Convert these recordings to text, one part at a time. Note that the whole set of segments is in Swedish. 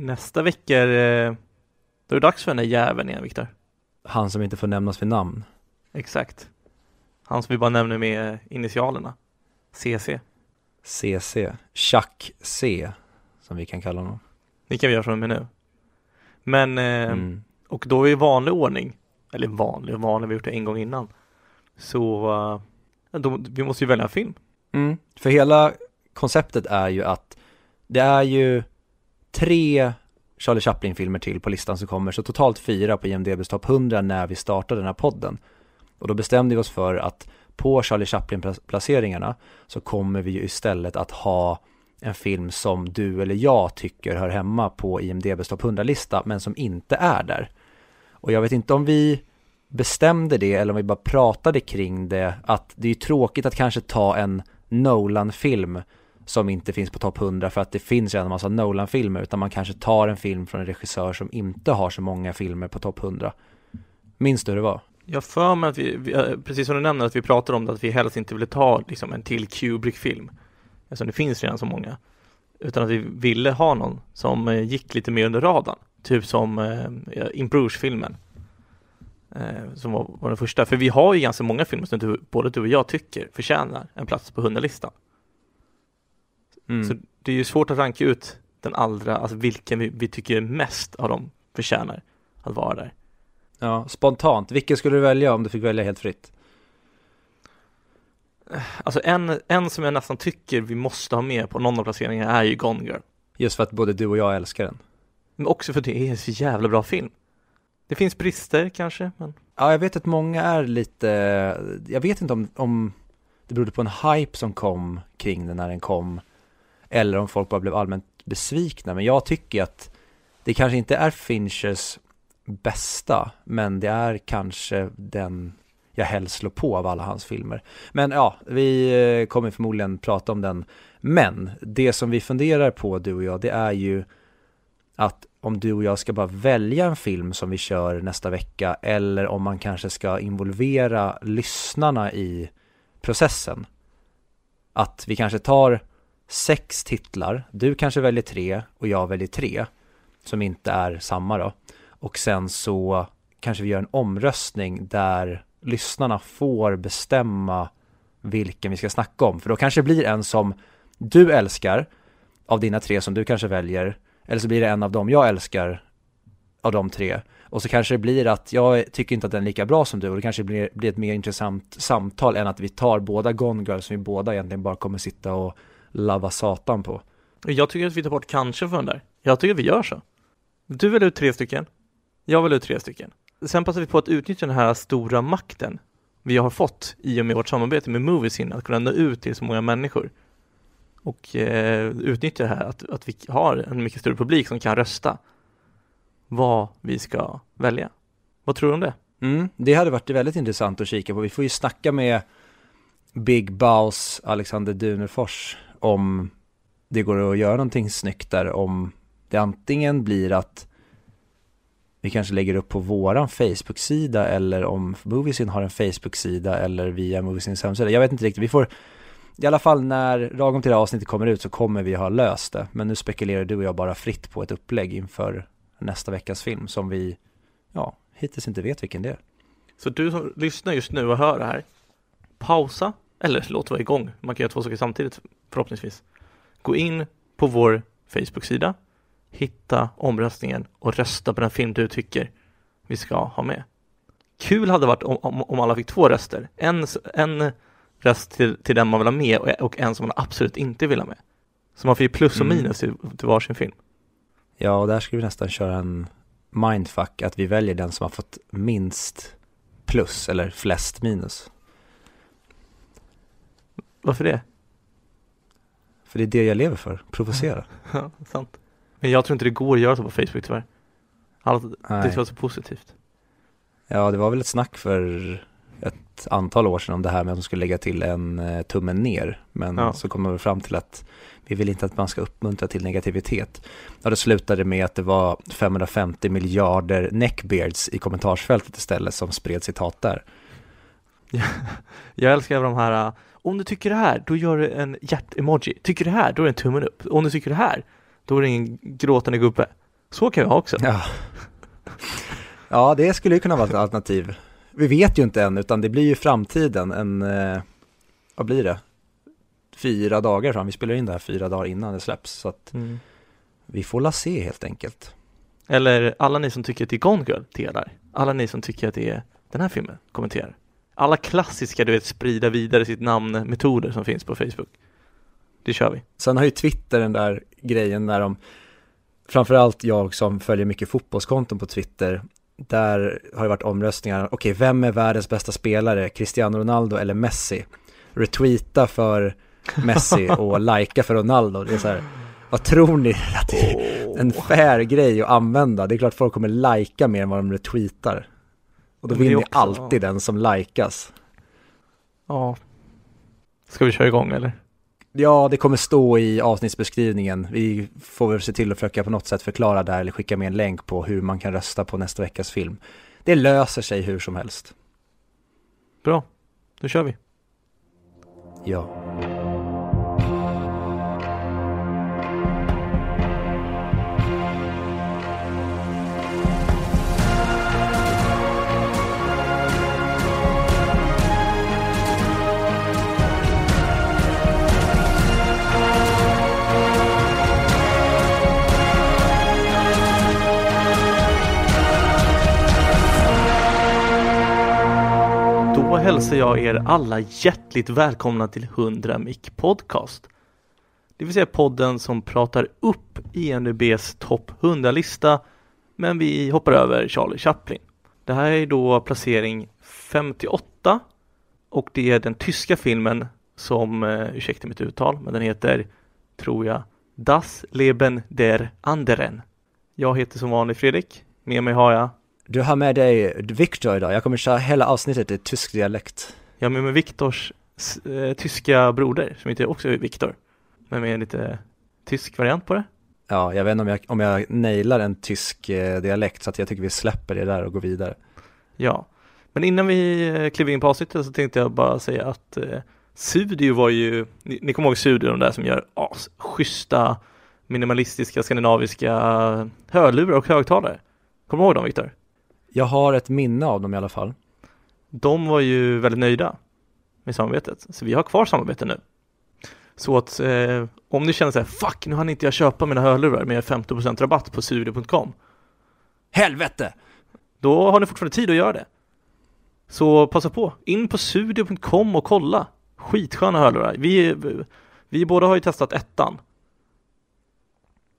Nästa vecka är det, då är det dags för den där jäveln igen Viktor. Han som inte får nämnas vid namn. Exakt. Han som vi bara nämner med initialerna. CC. CC. Chuck C. Som vi kan kalla honom. Det kan vi göra från och med nu. Men, eh, Mm. och då i vanlig ordning, eller vanlig och vanlig, vi har gjort det en gång innan. Så, eh, då, vi måste ju välja en film. Mm. För hela konceptet är ju att det är ju tre Charlie Chaplin-filmer till på listan som kommer, så totalt fyra på IMDBs topp 100 när vi startade den här podden. Och då bestämde vi oss för att på Charlie Chaplin-placeringarna så kommer vi ju istället att ha en film som du eller jag tycker hör hemma på IMDBs topp 100-lista, men som inte är där. Och jag vet inte om vi bestämde det eller om vi bara pratade kring det, att det är ju tråkigt att kanske ta en Nolan-film som inte finns på topp 100 för att det finns redan en massa Nolan-filmer, utan man kanske tar en film från en regissör som inte har så många filmer på topp 100. Minns du hur det var? Jag för mig att vi, vi, eh, precis som du nämner, att vi pratade om det, att vi helst inte ville ta liksom en till Kubrick-film. Eftersom det finns redan så många. Utan att vi ville ha någon som eh, gick lite mer under radarn. Typ som eh, In filmen Eh, som var, var den första. För vi har ju ganska många filmer som du, både du och jag tycker förtjänar en plats på 100-listan. Mm. Så det är ju svårt att ranka ut den allra, alltså vilken vi, vi tycker mest av dem förtjänar att vara där. Ja, spontant, vilken skulle du välja om du fick välja helt fritt? Alltså en, en som jag nästan tycker vi måste ha med på någon av placeringarna är ju Gone Girl. Just för att både du och jag älskar den. Men också för att det är en så jävla bra film. Det finns brister kanske, men Ja, jag vet att många är lite, jag vet inte om, om det berodde på en hype som kom kring den när den kom, eller om folk bara blev allmänt besvikna, men jag tycker att det kanske inte är Finchers bästa, men det är kanske den jag helst slår på av alla hans filmer. Men ja, vi eh, kommer förmodligen prata om den. Men det som vi funderar på, du och jag, det är ju att om du och jag ska bara välja en film som vi kör nästa vecka eller om man kanske ska involvera lyssnarna i processen. Att vi kanske tar sex titlar, du kanske väljer tre och jag väljer tre som inte är samma då. Och sen så kanske vi gör en omröstning där lyssnarna får bestämma vilken vi ska snacka om. För då kanske det blir en som du älskar av dina tre som du kanske väljer eller så blir det en av dem jag älskar av de tre. Och så kanske det blir att jag tycker inte att den är lika bra som du och det kanske blir, blir ett mer intressant samtal än att vi tar båda Gone Girl som vi båda egentligen bara kommer sitta och lava satan på. jag tycker att vi tar bort kanske från där. Jag tycker att vi gör så. Du väljer ut tre stycken. Jag väljer ut tre stycken. Sen passar vi på att utnyttja den här stora makten vi har fått i och med vårt samarbete med Moviesin att kunna nå ut till så många människor. Och eh, utnyttja det här att, att vi har en mycket större publik som kan rösta vad vi ska välja. Vad tror du om det? Mm, det hade varit väldigt intressant att kika på. Vi får ju snacka med Big Boss Alexander Dunerfors om det går att göra någonting snyggt där. Om det antingen blir att vi kanske lägger upp på våran Facebook-sida eller om Moviesin har en Facebook-sida eller via Moviesins hemsida. Jag vet inte riktigt. Vi får i alla fall när lagom till det här avsnittet kommer ut så kommer vi ha löst det. Men nu spekulerar du och jag bara fritt på ett upplägg inför nästa veckas film som vi, ja, hittills inte vet vilken det är. Så du som lyssnar just nu och hör det här, pausa, eller låt vara igång, man kan göra två saker samtidigt förhoppningsvis. Gå in på vår Facebook-sida, hitta omröstningen och rösta på den film du tycker vi ska ha med. Kul hade varit om, om, om alla fick två röster, en, en röst till, till den man vill ha med och, och en som man absolut inte vill ha med. Så man får ju plus och Mm. minus till, till varsin film. Ja, och där skulle vi nästan köra en mindfuck, att vi väljer den som har fått minst plus eller flest minus. Varför det? För det är det jag lever för, provocera. Ja, sant. Men jag tror inte det går att göra så på Facebook tyvärr. Allt, det Nej. ska vara så positivt. Ja, det var väl ett snack för ett antal år sedan om det här med att de skulle lägga till en eh, tummen ner. Men Ja. så kom de fram till att vi vill inte att man ska uppmuntra till negativitet. Och det slutade med att det var 550 miljarder neckbeards i kommentarsfältet istället som spred citat där. Jag älskar de här, uh, om du tycker det här, då gör du en hjärt-emoji. Tycker det här, då är det en tummen upp. Om du tycker det här, då är det en gråtande gubbe. Så kan vi ha också. Ja. ja, det skulle ju kunna vara ett alternativ. Vi vet ju inte än, utan det blir ju framtiden, en, eh, vad blir det? Fyra dagar fram, vi spelar in det här fyra dagar innan det släpps, så att Mm. vi får la se helt enkelt. Eller alla ni som tycker att det är Gone Girl delar. Alla ni som tycker att det är den här filmen kommenterar. Alla klassiska, du vet, sprida vidare sitt namn-metoder som finns på Facebook. Det kör vi. Sen har ju Twitter den där grejen när de, framförallt jag som följer mycket fotbollskonton på Twitter, där har det varit omröstningar, okej, vem är världens bästa spelare, Cristiano Ronaldo eller Messi? Retweeta för Messi och likea för Ronaldo, det är så här, vad tror ni att det är en fair grej att använda? Det är klart folk kommer likea mer än vad de retweetar. Och då vinner också- alltid den som likas. Ja. Ska vi köra igång eller? Ja, det kommer stå i avsnittsbeskrivningen. Vi får väl se till att försöka på något sätt förklara där eller skicka med en länk på hur man kan rösta på nästa veckas film. Det löser sig hur som helst. Bra, då kör vi. Ja. Hälsar jag er alla hjärtligt välkomna till 100 Mic Podcast. Det vill säga podden som pratar upp IMDBs topp 100-lista men vi hoppar över Charlie Chaplin. Det här är då placering 58 och det är den tyska filmen som, eh, ursäkta mitt uttal, men den heter, tror jag, Das Leben der anderen. Jag heter som vanligt Fredrik, med mig har jag du har med dig Victor idag. Jag kommer köra hela avsnittet i tysk dialekt. Jag har med Viktors eh, tyska broder som heter också Viktor. Men med en lite tysk variant på det. Ja, jag vet inte om jag, om jag nailar en tysk eh, dialekt så att jag tycker vi släpper det där och går vidare. Ja. Men innan vi eh, kliver in på avsnittet så tänkte jag bara säga att eh, Sudio var ju, ni, ni kommer ihåg Sudio, de där som gör as, schyssta minimalistiska skandinaviska hörlurar och högtalare. Kommer du ihåg dem Viktor? Jag har ett minne av dem i alla fall. De var ju väldigt nöjda med samarbetet, så vi har kvar samarbetet nu. Så att eh, om ni känner så här, fuck nu hann inte jag köpa mina hörlurar med 50% rabatt på sudio.com Helvete! Då har ni fortfarande tid att göra det. Så passa på, in på sudio.com och kolla. Skitsköna hörlurar. Vi, vi båda har ju testat ettan.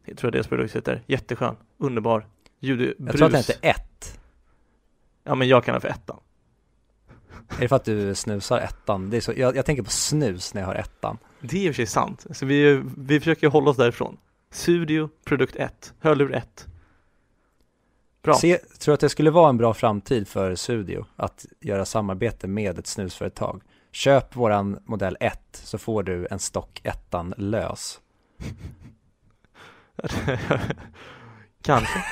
Jag tror att deras produkt heter. Jätteskön, underbar, ljud, Jag tror att brus. hette ett. Ja men jag kallar det för ettan. Är det för att du snusar ettan? Det är så, jag, jag tänker på snus när jag har ettan. Det är i och för sig sant. Så vi, vi försöker hålla oss därifrån. Studio, produkt 1, hörlur 1. Bra. Se, tror att det skulle vara en bra framtid för Studio att göra samarbete med ett snusföretag. Köp våran modell 1 så får du en stock ettan lös. Kanske.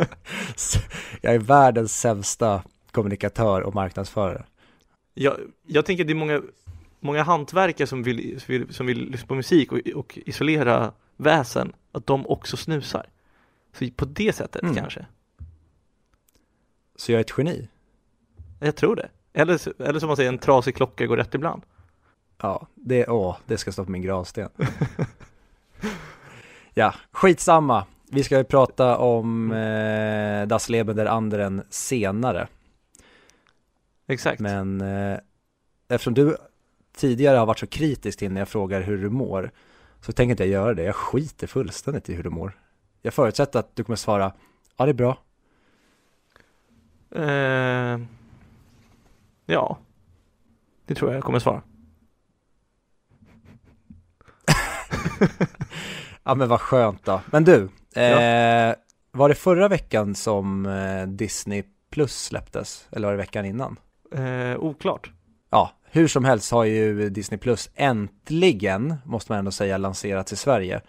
Jag är världens sämsta kommunikatör och marknadsförare. Jag, jag tänker att det är många, många hantverkare som vill, som vill, som vill lyssna på musik och, och isolera väsen, att de också snusar. Så på det sättet Mm. kanske. Så jag är ett geni. Jag tror det. Eller, eller som man säger, en trasig klocka går rätt ibland. Ja, det, åh, det ska stå på min gravsten. ja, skitsamma. Vi ska ju prata om eh, Das Leben der anderen senare. Exakt. Men eh, eftersom du tidigare har varit så kritisk till när jag frågar hur du mår så tänker inte jag göra det. Jag skiter fullständigt i hur du mår. Jag förutsätter att du kommer svara ja det är bra. Eh, ja, det tror jag jag kommer svara. Ja men vad skönt då. Men du, eh, var det förra veckan som eh, Disney Plus släpptes? Eller var det veckan innan? Eh, oklart. Ja, hur som helst har ju Disney Plus äntligen, måste man ändå säga, lanserats i Sverige.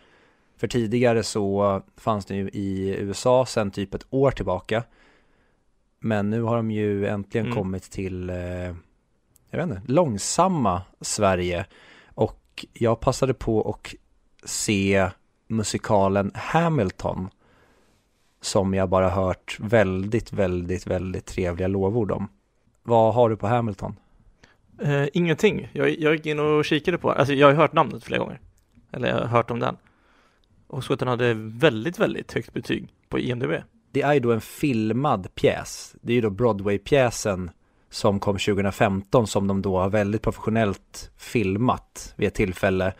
För tidigare så fanns det ju i USA sedan typ ett år tillbaka. Men nu har de ju äntligen Mm. kommit till, eh, jag vet inte, långsamma Sverige. Och jag passade på att se musikalen Hamilton som jag bara hört väldigt, väldigt, väldigt trevliga lovord om. Vad har du på Hamilton? Eh, ingenting. Jag, jag gick in och kikade på Alltså jag har hört namnet flera gånger. Eller jag har hört om den. Och så att den hade väldigt, väldigt högt betyg på IMDB. Det är ju då en filmad pjäs. Det är ju då Broadway-pjäsen som kom 2015 som de då har väldigt professionellt filmat vid ett tillfälle.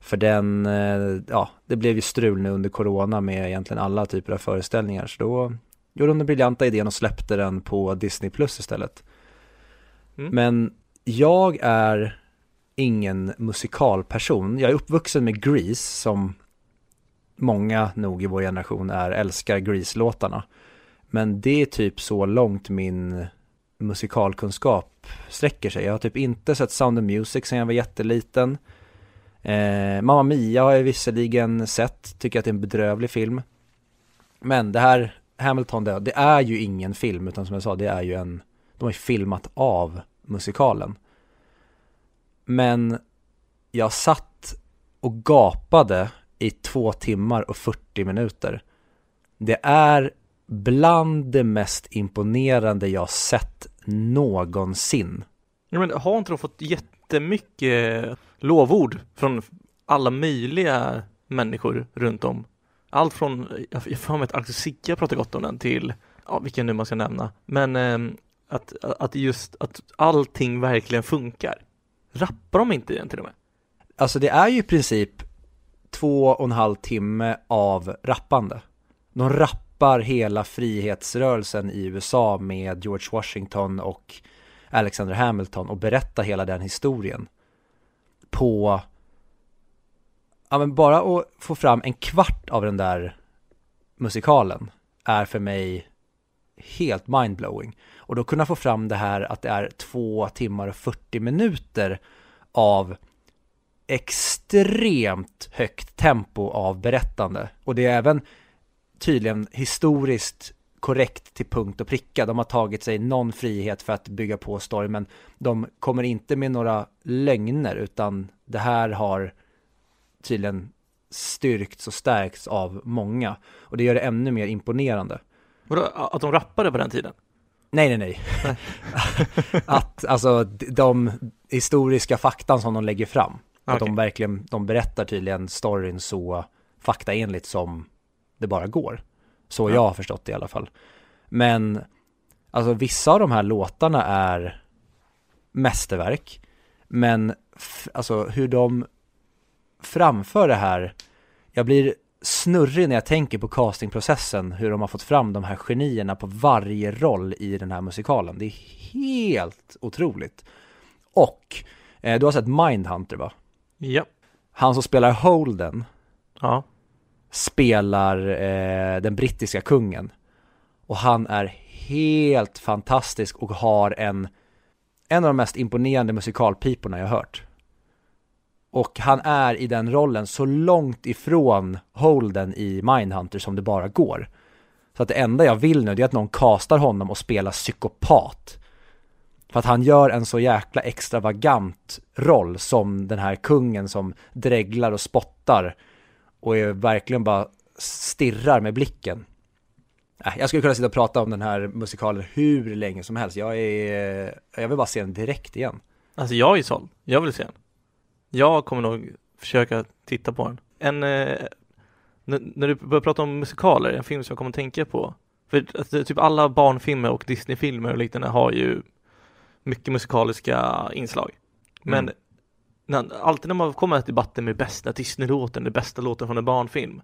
För den, eh, ja, det blev ju strul nu under corona med egentligen alla typer av föreställningar. Så då gjorde de den briljanta idén och släppte den på Disney Plus istället. Mm. Men jag är ingen musikalperson. Jag är uppvuxen med Grease som många nog i vår generation är, älskar Grease-låtarna. Men det är typ så långt min musikalkunskap sträcker sig. Jag har typ inte sett Sound of Music sedan jag var jätteliten. Eh, Mamma Mia har jag visserligen sett, tycker att det är en bedrövlig film. Men det här, Hamilton, det, det är ju ingen film, utan som jag sa, det är ju en, de har ju filmat av musikalen. Men jag satt och gapade i två timmar och 40 minuter. Det är bland det mest imponerande jag sett någonsin. Ja, men har inte de fått jättemycket lovord från alla möjliga människor runt om? Allt från, jag får mig att Axel Sigge pratar gott om den till, ja vilken nu man ska nämna, men eh, att, att just att allting verkligen funkar. Rappar de inte i den till och med? Alltså det är ju i princip två och en halv timme av rappande. De rappar hela frihetsrörelsen i USA med George Washington och Alexander Hamilton och berättar hela den historien på ja men bara att få fram en kvart av den där musikalen är för mig helt mindblowing. Och då kunna få fram det här att det är två timmar och 40 minuter av extremt högt tempo av berättande. Och det är även tydligen historiskt korrekt till punkt och pricka. De har tagit sig någon frihet för att bygga på story, men de kommer inte med några lögner, utan det här har tydligen styrkts och stärkts av många. Och det gör det ännu mer imponerande. Vadå, att de rappade på den tiden? Nej, nej, nej. att, alltså, de historiska faktan som de lägger fram. Okay. Att de verkligen, de berättar tydligen storyn så faktaenligt som det bara går. Så ja. jag har förstått det i alla fall. Men, alltså vissa av de här låtarna är mästerverk. Men, alltså hur de framför det här, jag blir snurrig när jag tänker på castingprocessen, hur de har fått fram de här genierna på varje roll i den här musikalen. Det är helt otroligt. Och, eh, du har sett Mindhunter va? Ja. Han som spelar Holden. Ja. Spelar eh, den brittiska kungen. Och han är helt fantastisk och har en, en av de mest imponerande musikalpiporna jag hört. Och han är i den rollen så långt ifrån Holden i Mindhunter som det bara går. Så att det enda jag vill nu är att någon kastar honom och spelar psykopat. För att han gör en så jäkla extravagant roll som den här kungen som dreglar och spottar och är verkligen bara stirrar med blicken. Äh, jag skulle kunna sitta och prata om den här musikalen hur länge som helst. Jag är, jag vill bara se den direkt igen. Alltså jag är såld. Jag vill se den. Jag kommer nog försöka titta på den. En, eh, när du börjar prata om musikaler, en film som jag kommer att tänka på. För alltså, typ alla barnfilmer och Disneyfilmer och liknande har ju mycket musikaliska inslag. Men mm. Alltid när man kommer till debatten med bästa Disney-låten, den bästa låten från en barnfilm,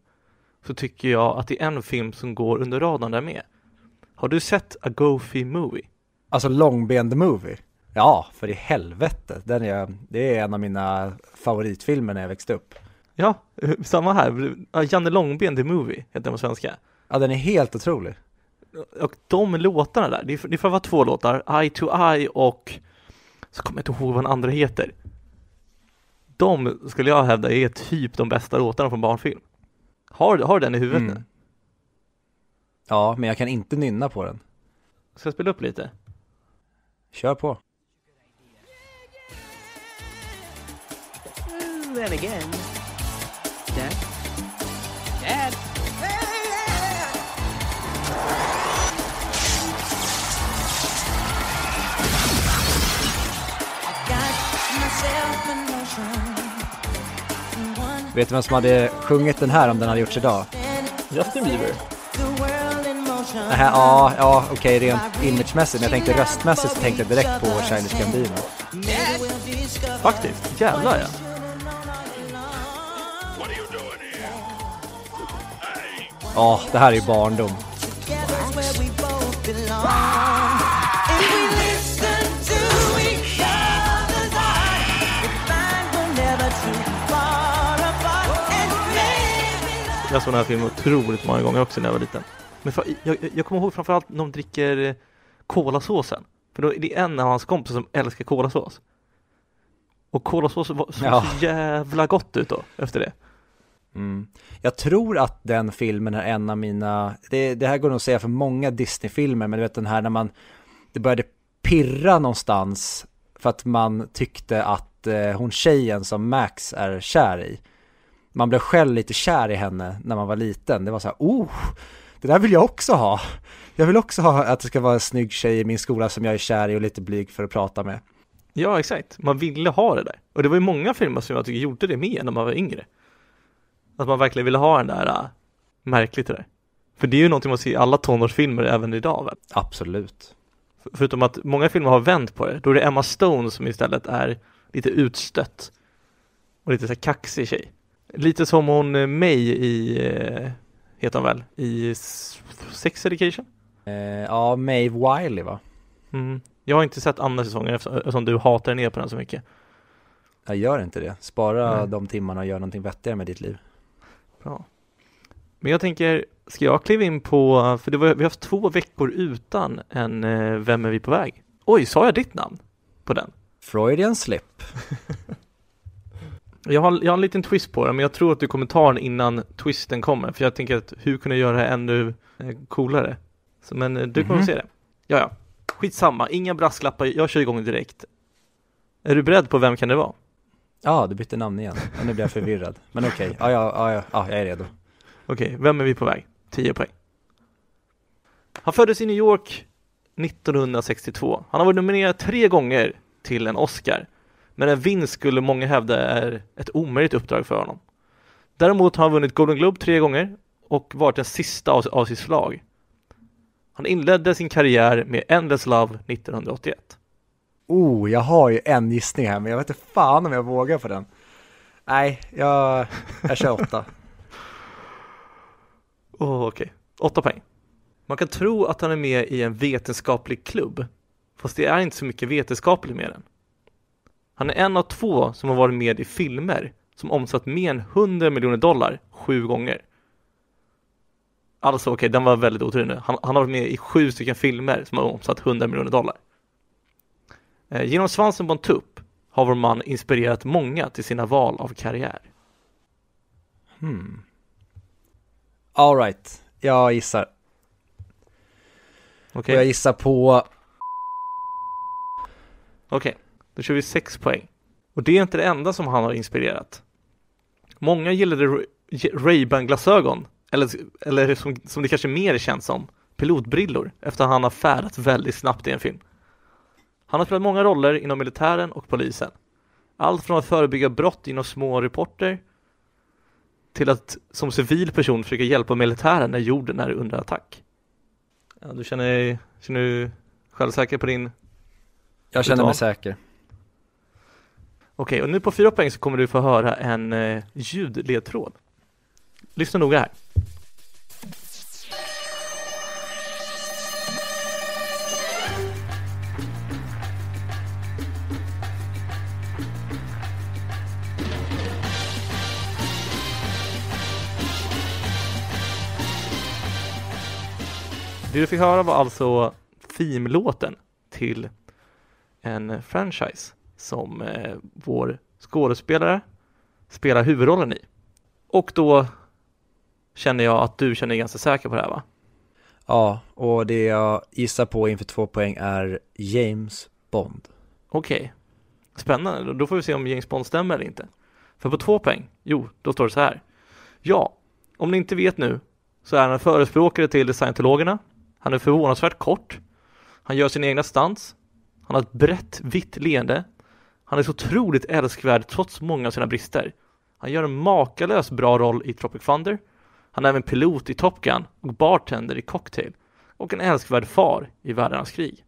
så tycker jag att det är en film som går under radarn där med. Har du sett A Goofy Movie? Alltså Longben the Movie? Ja, för i helvete. Den är, det är en av mina favoritfilmer när jag växte upp. Ja, samma här. Janne Långben the Movie heter den på svenska. Ja, den är helt otrolig. Och de låtarna där, det, det får vara två låtar, Eye to Eye och så kommer jag inte ihåg vad den andra heter. De skulle jag hävda är typ de bästa låtarna från barnfilm. Har, har du den i huvudet mm. nu? Ja, men jag kan inte nynna på den. Ska jag spela upp lite? Kör på. then again, Dad? Vet du vem som hade sjungit den här om den hade gjorts idag? Justin Bieber. Här, ja, ja okej rent imagemässigt, men jag tänkte röstmässigt så tänkte jag direkt på Childish Gambino. Faktiskt, jävlar ja. Ja, det här är ju barndom. Jag såg den här filmen otroligt många gånger också när jag var liten. Men för, jag, jag- kommer ihåg framförallt när de dricker eh, kolasåsen. För då är det en av hans kompisar som älskar kolasås. Och kolasås såg Ja. så jävla gott ut då, efter det. Mm. Jag tror att den filmen är en av mina, det, det här går nog att säga för många Disney-filmer, men du vet den här när man, det började pirra någonstans för att man tyckte att eh, hon tjejen som Max är kär i, man blev själv lite kär i henne när man var liten. Det var så här, oh, det där vill jag också ha. Jag vill också ha att det ska vara en snygg tjej i min skola som jag är kär i och lite blyg för att prata med. Ja, exakt. Man ville ha det där. Och det var ju många filmer som jag tycker gjorde det med när man var yngre. Att man verkligen ville ha den där, äh, märkligt det där. För det är ju någonting man ser i alla tonårsfilmer även idag väl? Absolut. För- Förutom att många filmer har vänt på det. Då är det Emma Stone som istället är lite utstött. Och lite så här kaxig tjej. Lite som hon eh, May i, eh, heter hon väl, i Sex Education? Eh, ja, Maeve Wiley va? Mm. Jag har inte sett andra säsongen eftersom eftersom du hatar ner på den så mycket. Jag gör inte det. Spara Nej. de timmarna och gör någonting vettigare med ditt liv. Bra. Men jag tänker, ska jag kliva in på, för det var, vi har haft två veckor utan en eh, Vem är vi på väg? Oj, sa jag ditt namn på den? Freudian slip. Jag har, jag har en liten twist på den, men jag tror att du kommer ta den innan twisten kommer, för jag tänker att hur kunna göra det här ännu eh, coolare? Så, men eh, du kommer Mhm. se det. Ja, ja. Skitsamma, inga brasklappar, jag kör igång direkt. Är du beredd på vem kan det vara? Ja, du bytte namn igen. Och nu blir jag förvirrad. Men okej, ja, ja, ja, ja, ja, jag är redo. Okej, vem är vi på väg? 10 poäng. Han föddes i New York 1962. Han har varit nominerad tre gånger till en Oscar. Men en vinst skulle många hävda är ett omöjligt uppdrag för honom. Däremot har han vunnit Golden Globe tre gånger och varit den sista av, av sitt slag. Han inledde sin karriär med Endless Love 1981. Oh, jag har ju en gissning här, men jag vet inte fan om jag vågar på den. Nej, jag, jag kör åtta. Åh, okej. Åtta poäng. Man kan tro att han är med i en vetenskaplig klubb, fast det är inte så mycket vetenskapligt med den. Han är en av två som har varit med i filmer som omsatt mer än 100 miljoner dollar sju gånger. Alltså okej, den var väldigt oturlig nu. Han, han har varit med i sju stycken filmer som har omsatt 100 miljoner dollar. Eh, genom svansen på en tupp har vår man inspirerat många till sina val av karriär. Hmm. All right, jag gissar. Okej? Och jag gissar på, Okej, då kör vi sex poäng. Och det är inte det enda som han har inspirerat. Många gillade Ray- Ray-Ban-glasögon, eller, eller som, som det kanske mer känns som, pilotbrillor, efter att han har färdats väldigt snabbt i en film. Han har spelat många roller inom militären och polisen. Allt från att förebygga brott inom små reporter till att som civil person försöka hjälpa militären när jorden är under attack. Ja, du känner, känner du självsäker på din jag känner mig säker. Okej, och nu på fyra poäng så kommer du få höra en eh, ljudledtråd. Lyssna noga här. Det du fick höra var alltså theme-låten till en franchise som eh, vår skådespelare spelar huvudrollen i. Och då känner jag att du känner dig ganska säker på det här va? Ja, och det jag gissar på inför två poäng är James Bond. Okej, spännande. Då- får vi se om James Bond stämmer eller inte. För på två poäng, jo, då står det så här. Ja, om ni inte vet nu så är han en förespråkare till scientologerna. Han är förvånansvärt kort. Han gör sina egna stunts. Han har ett brett, vitt leende. Han är så otroligt älskvärd trots många av sina brister. Han gör en makalös bra roll i Tropic Thunder. Han är även pilot i Top Gun och bartender i Cocktail och en älskvärd far i Världarnas krig.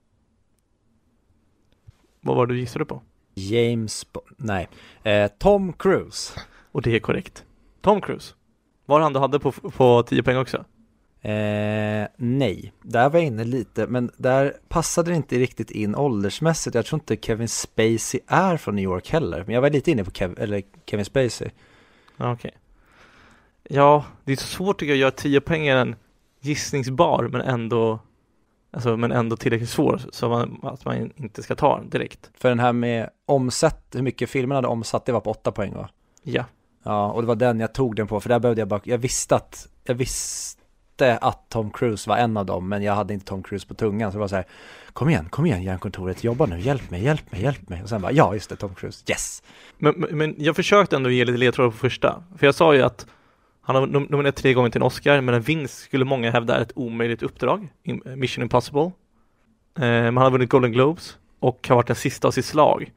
Vad var det du gissade på? James, Bo- nej, eh, Tom Cruise. Och det är korrekt. Tom Cruise. Var han du hade på, på 10 poäng också? Eh, nej, där var jag inne lite, men där passade det inte riktigt in åldersmässigt. Jag tror inte Kevin Spacey är från New York heller, men jag var lite inne på Kev Kevin Spacey. Okej. Ja, det är så svårt tycker jag att göra 10 poäng är en gissningsbar men ändå Alltså men ändå tillräckligt svår så man, att man inte ska ta den direkt. För den här med omsätt, hur mycket filmen hade omsatt, det var på 8 poäng va? Ja. Ja, och det var den jag tog den på, för där behövde jag bara, jag visste att, jag visste att Tom Cruise var en av dem, men jag hade inte Tom Cruise på tungan, så det var så här, kom igen, kom igen järnkontoret, jobba nu, hjälp mig, hjälp mig, hjälp mig, och sen bara, ja just det, Tom Cruise, yes! Men, men, jag försökte ändå ge lite ledtrådar på första. För jag sa ju att han har nom- nominerat tre gånger till en Oscar, men en vinst skulle många hävda är ett omöjligt uppdrag. Mission Impossible. Eh, men han har vunnit Golden Globes och har varit den sista av sitt slag.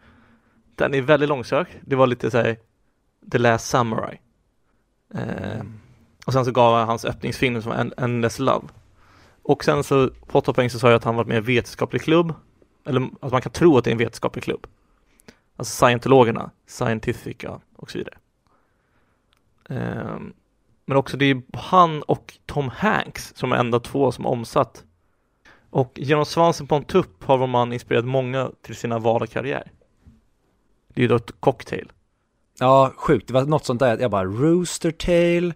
Den är väldigt långsökt. Det var lite såhär The Last Samurai. Eh, och sen så gav jag hans öppningsfilm som var Endless Love. Och sen så på åtta poäng så sa jag att han varit med i en vetenskaplig klubb. Eller att man kan tro att det är en vetenskaplig klubb. Alltså scientologerna, Scientifica och så vidare. Um, men också det är han och Tom Hanks som är enda två som omsatt. Och genom svansen på en tupp har vår man inspirerat många till sina val och karriär. Det är ju då ett cocktail. Ja, sjukt, det var något sånt där, jag bara, Rooster Tail,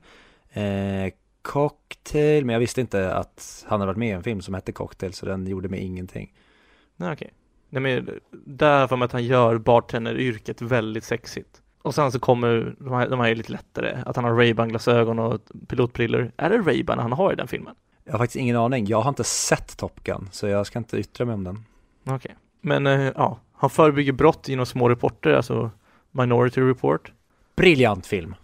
eh, Cocktail, men jag visste inte att han hade varit med i en film som hette Cocktail, så den gjorde mig ingenting. Nej okej. Nej men där för mig att han gör bartenderyrket väldigt sexigt. Och sen så kommer de här, de här är lite lättare, att han har Ray-Ban glasögon och pilotbrillor. Är det Ray-Ban han har i den filmen? Jag har faktiskt ingen aning, jag har inte sett Top Gun, så jag ska inte yttra mig om den. Okej. Men eh, ja, han förebygger brott genom små reporter, alltså Minority Report. Briljant film!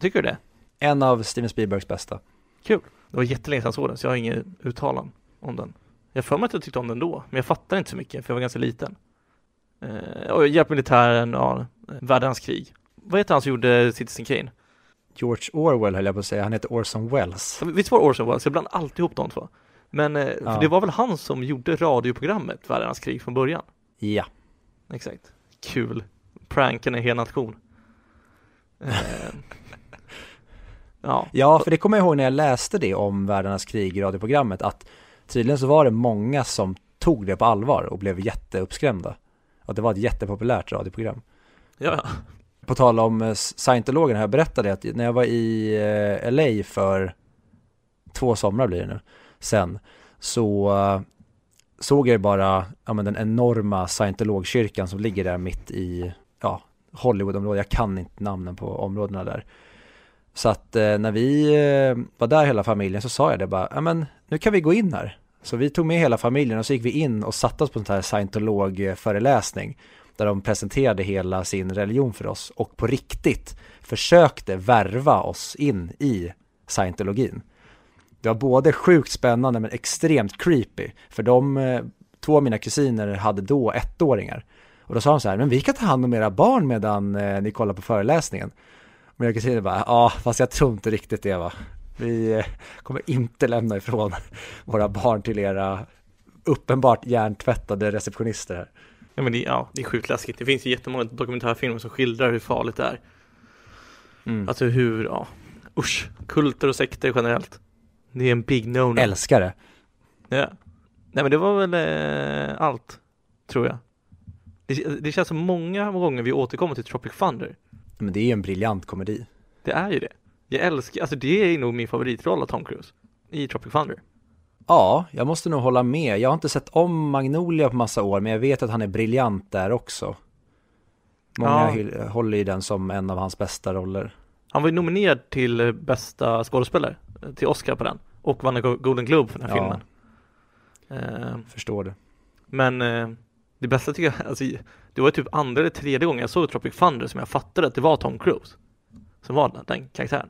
Tycker du det? En av Steven Spielbergs bästa. Det var jättelänge sedan jag såg den, så jag har inget uttalan om den. Jag för mig att jag tyckte om den då, men jag fattar inte så mycket, för jag var ganska liten. Eh, och hjälp militären, ja, världens krig. Vad heter han som gjorde Citizen Kane? George Orwell höll jag på att säga, han heter Orson Welles. Visst var det Orson Welles? Jag blandar alltid ihop de två. Men eh, Ja. det var väl han som gjorde radioprogrammet Världens krig från början? Ja. Exakt. Kul. Pranken en hel nation. Eh, ja. Ja, för det kommer jag ihåg när jag läste det om Världarnas krig i radioprogrammet, att tydligen så var det många som tog det på allvar och blev jätteuppskrämda. Att det var ett jättepopulärt radioprogram. Ja. På tal om eh, scientologerna, jag berättade att när jag var i eh, LA för två somrar blir det nu, sen, så eh, såg jag bara ja, men den enorma scientologkyrkan som ligger där mitt i ja, Hollywoodområdet. Jag kan inte namnen på områdena där. Så att eh, när vi eh, var där hela familjen så sa jag det bara, ja men nu kan vi gå in här. Så vi tog med hela familjen och så gick vi in och satte oss på en sån här scientologföreläsning där de presenterade hela sin religion för oss och på riktigt försökte värva oss in i scientologin. Det var både sjukt spännande men extremt creepy, för de, eh, två av mina kusiner hade då ettåringar. Och då sa de så här, men vi kan ta hand om era barn medan eh, ni kollar på föreläsningen. Och mina kusiner bara, ja fast jag tror inte riktigt det va. Vi eh, kommer inte lämna ifrån våra barn till era uppenbart hjärntvättade receptionister här. Ja, men det, ja, det är sjukt läskigt. Det finns ju jättemånga dokumentärfilmer som skildrar hur farligt det är. Mm. Alltså hur, ja, usch, kulter och sekter generellt. Det är en big no-no. Älskar det. Ja. Nej men det var väl eh, allt, tror jag. Det, det känns som många gånger vi återkommer till Tropic Thunder. Men det är ju en briljant komedi. Det är ju det. Jag älskar, alltså det är nog min favoritroll av Tom Cruise. I Tropic Thunder. Ja, jag måste nog hålla med. Jag har inte sett om Magnolia på massa år, men jag vet att han är briljant där också. Många Ja. håller ju den som en av hans bästa roller. Han var ju nominerad till bästa skådespelare, till Oscar på den. Och vann en Go- Golden Globe för den här Ja. filmen. Eh, Förstår det. Men eh, det bästa tycker jag, alltså, det var typ andra eller tredje gången jag såg Tropic Thunder som jag fattade att det var Tom Cruise. Som var den, den karaktären.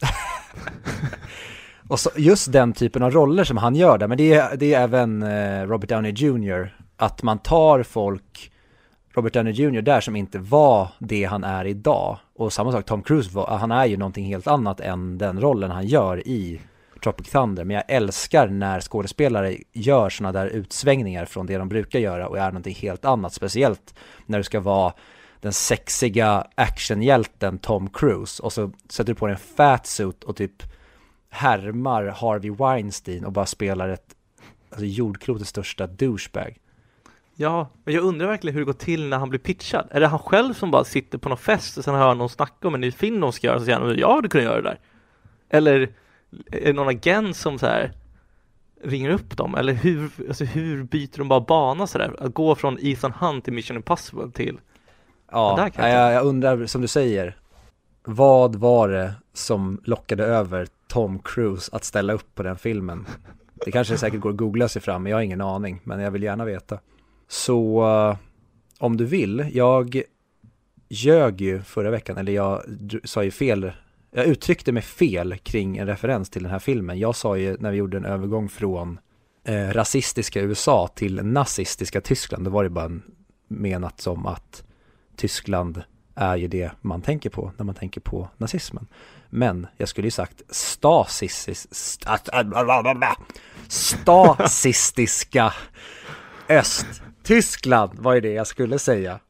Och så just den typen av roller som han gör där, men det är, det är även eh, Robert Downey Jr. Att man tar folk Robert Downey Jr. där som inte var det han är idag. Och samma sak, Tom Cruise, han är ju någonting helt annat än den rollen han gör i Tropic Thunder. Men jag älskar när skådespelare gör sådana där utsvängningar från det de brukar göra och är någonting helt annat. Speciellt när du ska vara den sexiga actionhjälten Tom Cruise och så sätter du på dig en fat suit och typ härmar Harvey Weinstein och bara spelar ett alltså jordklotets största douchebag. Ja, men jag undrar verkligen hur det går till när han blir pitchad. Är det han själv som bara sitter på någon fest och sen hör någon snacka om en ny film de ska göra och så säger han ja, du kunde göra det där. Eller är det någon agent som så här ringer upp dem? Eller hur, alltså hur byter de bara bana sådär? Att gå från Ethan Hunt till Mission Impossible till Ja, jag, jag undrar som du säger, vad var det som lockade över Tom Cruise att ställa upp på den filmen? Det kanske säkert går att googla sig fram, men jag har ingen aning, men jag vill gärna veta. Så uh, om du vill, jag ljög ju förra veckan, eller jag sa ju fel, jag uttryckte mig fel kring en referens till den här filmen. Jag sa ju när vi gjorde en övergång från eh, rasistiska USA till nazistiska Tyskland, då var det bara menat som att Tyskland är ju det man tänker på när man tänker på nazismen. Men jag skulle ju sagt stasistiska stasistiska Östtyskland var ju det jag skulle säga.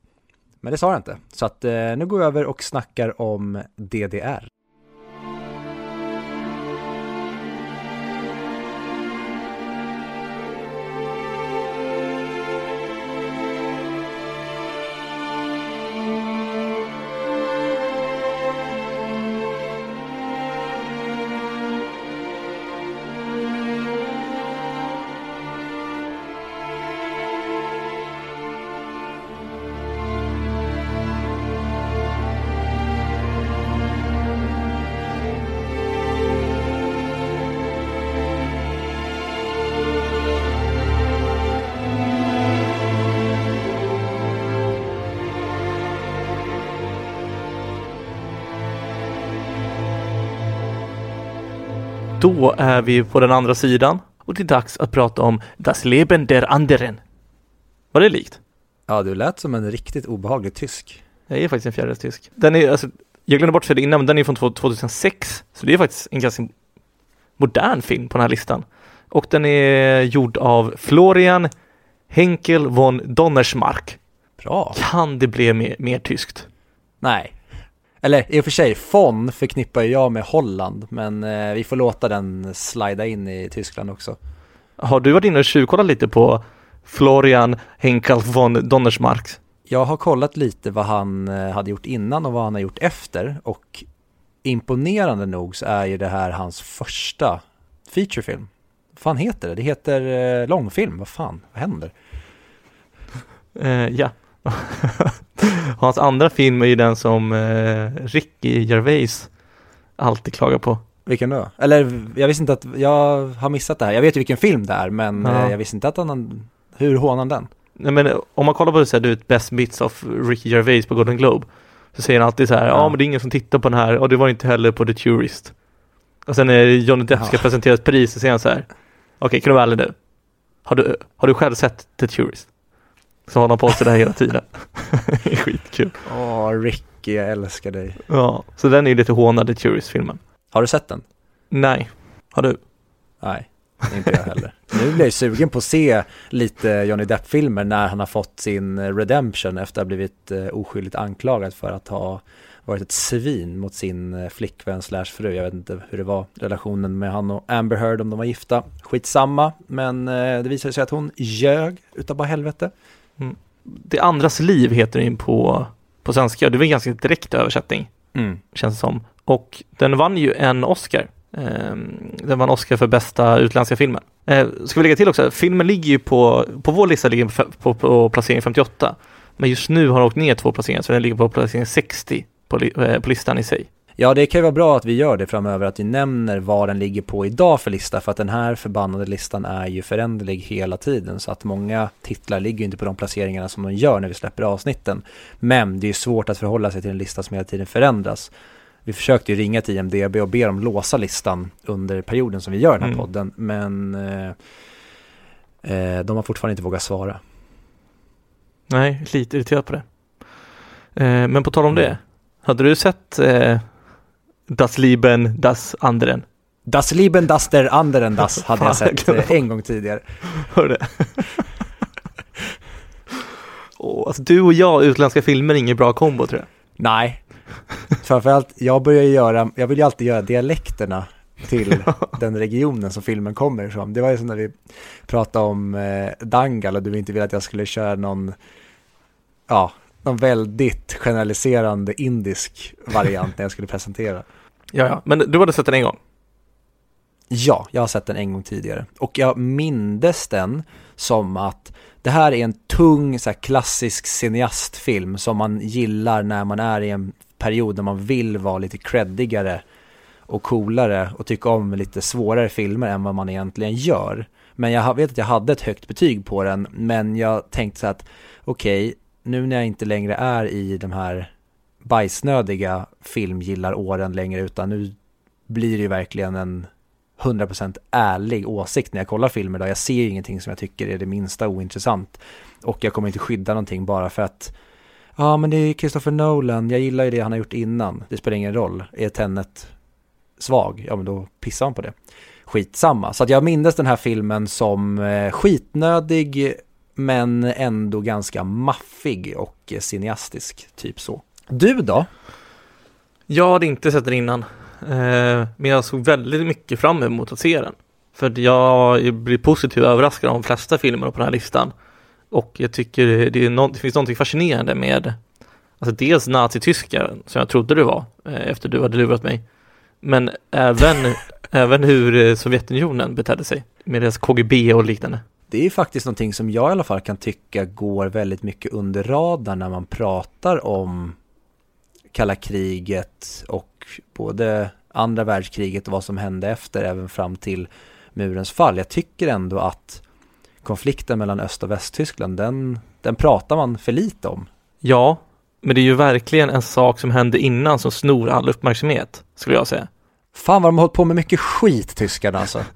Men det sa jag inte. Så att eh, nu går jag över och snackar om DDR. Då är vi på den andra sidan och det är dags att prata om Das Leben der anderen. Var det likt? Ja, du lät som en riktigt obehaglig tysk. Jag är faktiskt en fjärdedels tysk. Den är, alltså, jag glömde bort för det innan, men den är från 2006, så det är faktiskt en ganska modern film på den här listan. Och den är gjord av Florian Henkel von Donnersmark. Bra. Kan det bli mer, mer tyskt? Nej, eller i och för sig, FON förknippar jag med Holland, men eh, vi får låta den slida in i Tyskland också. Har du varit inne och tjuvkollat lite på Florian Henkel von Donnersmark? Jag har kollat lite vad han eh, hade gjort innan och vad han har gjort efter och imponerande nog så är ju det här hans första featurefilm. Vad fan heter det? Det heter eh, långfilm, vad fan, vad händer? Uh, ja, Hans andra film är ju den som eh, Ricky Gervais alltid klagar på. Vilken då? Eller jag visste inte att, jag har missat det här. Jag vet ju vilken film det är, men ja. Eh, jag visste inte att han, hur hånar han den? Nej men om man kollar på det så här, du vet, Best Bits of Ricky Gervais på Golden Globe. Så säger han alltid så här, ja, ja men det är ingen som tittar på den här och det var inte heller på The Tourist. Och sen när Johnny Depp ska ja. presentera ett pris så säger han så här, okej okay, kan du vara ärlig nu? Har du, har du själv sett The Tourist? Så har han på sig det här hela tiden. det är skitkul. Åh, Ricky, jag älskar dig. Ja, så den är lite hånad i Tourist-filmen. Har du sett den? Nej. Har du? Nej, inte jag heller. nu blir jag sugen på att se lite Johnny Depp-filmer när han har fått sin redemption efter att ha blivit eh, oskyldigt anklagad för att ha varit ett svin mot sin eh, flickvän slash fru. Jag vet inte hur det var relationen med han och Amber Heard om de var gifta. Skitsamma, men eh, det visade sig att hon ljög utav bara helvete. Mm. Det andras liv heter den på, på svenska. Det är väl en ganska direkt översättning, mm. känns det som. Och den vann ju en Oscar. Ehm, den vann Oscar för bästa utländska filmen. Eh, ska vi lägga till också, filmen ligger ju på, på vår lista ligger på, på, på placering 58. Men just nu har den åkt ner två placeringar, så den ligger på placering 60 på, eh, på listan i sig. Ja, det kan ju vara bra att vi gör det framöver, att vi nämner vad den ligger på idag för lista, för att den här förbannade listan är ju föränderlig hela tiden, så att många titlar ligger inte på de placeringarna som de gör när vi släpper avsnitten. Men det är svårt att förhålla sig till en lista som hela tiden förändras. Vi försökte ju ringa till IMDB och be dem låsa listan under perioden som vi gör den här mm. podden, men eh, eh, de har fortfarande inte vågat svara. Nej, lite irriterad på det. Eh, men på tal om Mm. det, hade du sett eh, Das Lieben, Das Anderen? Das Lieben, das der anderen, das hade jag sett en gång tidigare. Hör du det? Åh, alltså, du och jag, utländska filmer, är ingen bra kombo tror jag. Nej, framförallt, jag börjar göra, jag vill ju alltid göra dialekterna till den regionen som filmen kommer ifrån. Det var ju som när vi pratade om eh, Dangal och du inte ville att jag skulle köra någon, ja, någon väldigt generaliserande indisk variant när jag skulle presentera. Ja, ja, men du hade sett den en gång? Ja, jag har sett den en gång tidigare. Och jag mindes den som att det här är en tung, så här, klassisk cineastfilm som man gillar när man är i en period när man vill vara lite creddigare och coolare och tycka om lite svårare filmer än vad man egentligen gör. Men jag vet att jag hade ett högt betyg på den, men jag tänkte så att okej, nu när jag inte längre är i de här bajsnödiga filmgillaråren längre, utan nu blir det ju verkligen en 100% ärlig åsikt när jag kollar filmer idag. Jag ser ju ingenting som jag tycker är det minsta ointressant. Och jag kommer inte skydda någonting bara för att ja men det är Christopher Nolan, jag gillar ju det han har gjort innan. Det spelar ingen roll. Är Tenet svag, ja men då pissar han på det. Skitsamma. Så att jag minns den här filmen som eh, skitnödig men ändå ganska maffig och eh, cineastisk, typ så. Du då? Jag hade inte sett den innan. Eh, men jag såg väldigt mycket fram emot att se den. För jag blir positivt överraskad av de flesta filmerna på den här listan. Och jag tycker det, nå- det finns något fascinerande med Alltså dels Nazityskland som jag trodde det var eh, efter du hade lurat mig. Men även, även hur eh, Sovjetunionen betedde sig med deras KGB och liknande. Det är faktiskt någonting som jag i alla fall kan tycka går väldigt mycket under radarn när man pratar om kalla kriget och både andra världskriget och vad som hände efter även fram till murens fall. Jag tycker ändå att konflikten mellan Öst och Västtyskland, den, den pratar man för lite om. Ja, men det är ju verkligen en sak som hände innan som snor all uppmärksamhet, skulle jag säga. Fan vad de har hållit på med mycket skit, tyskarna alltså.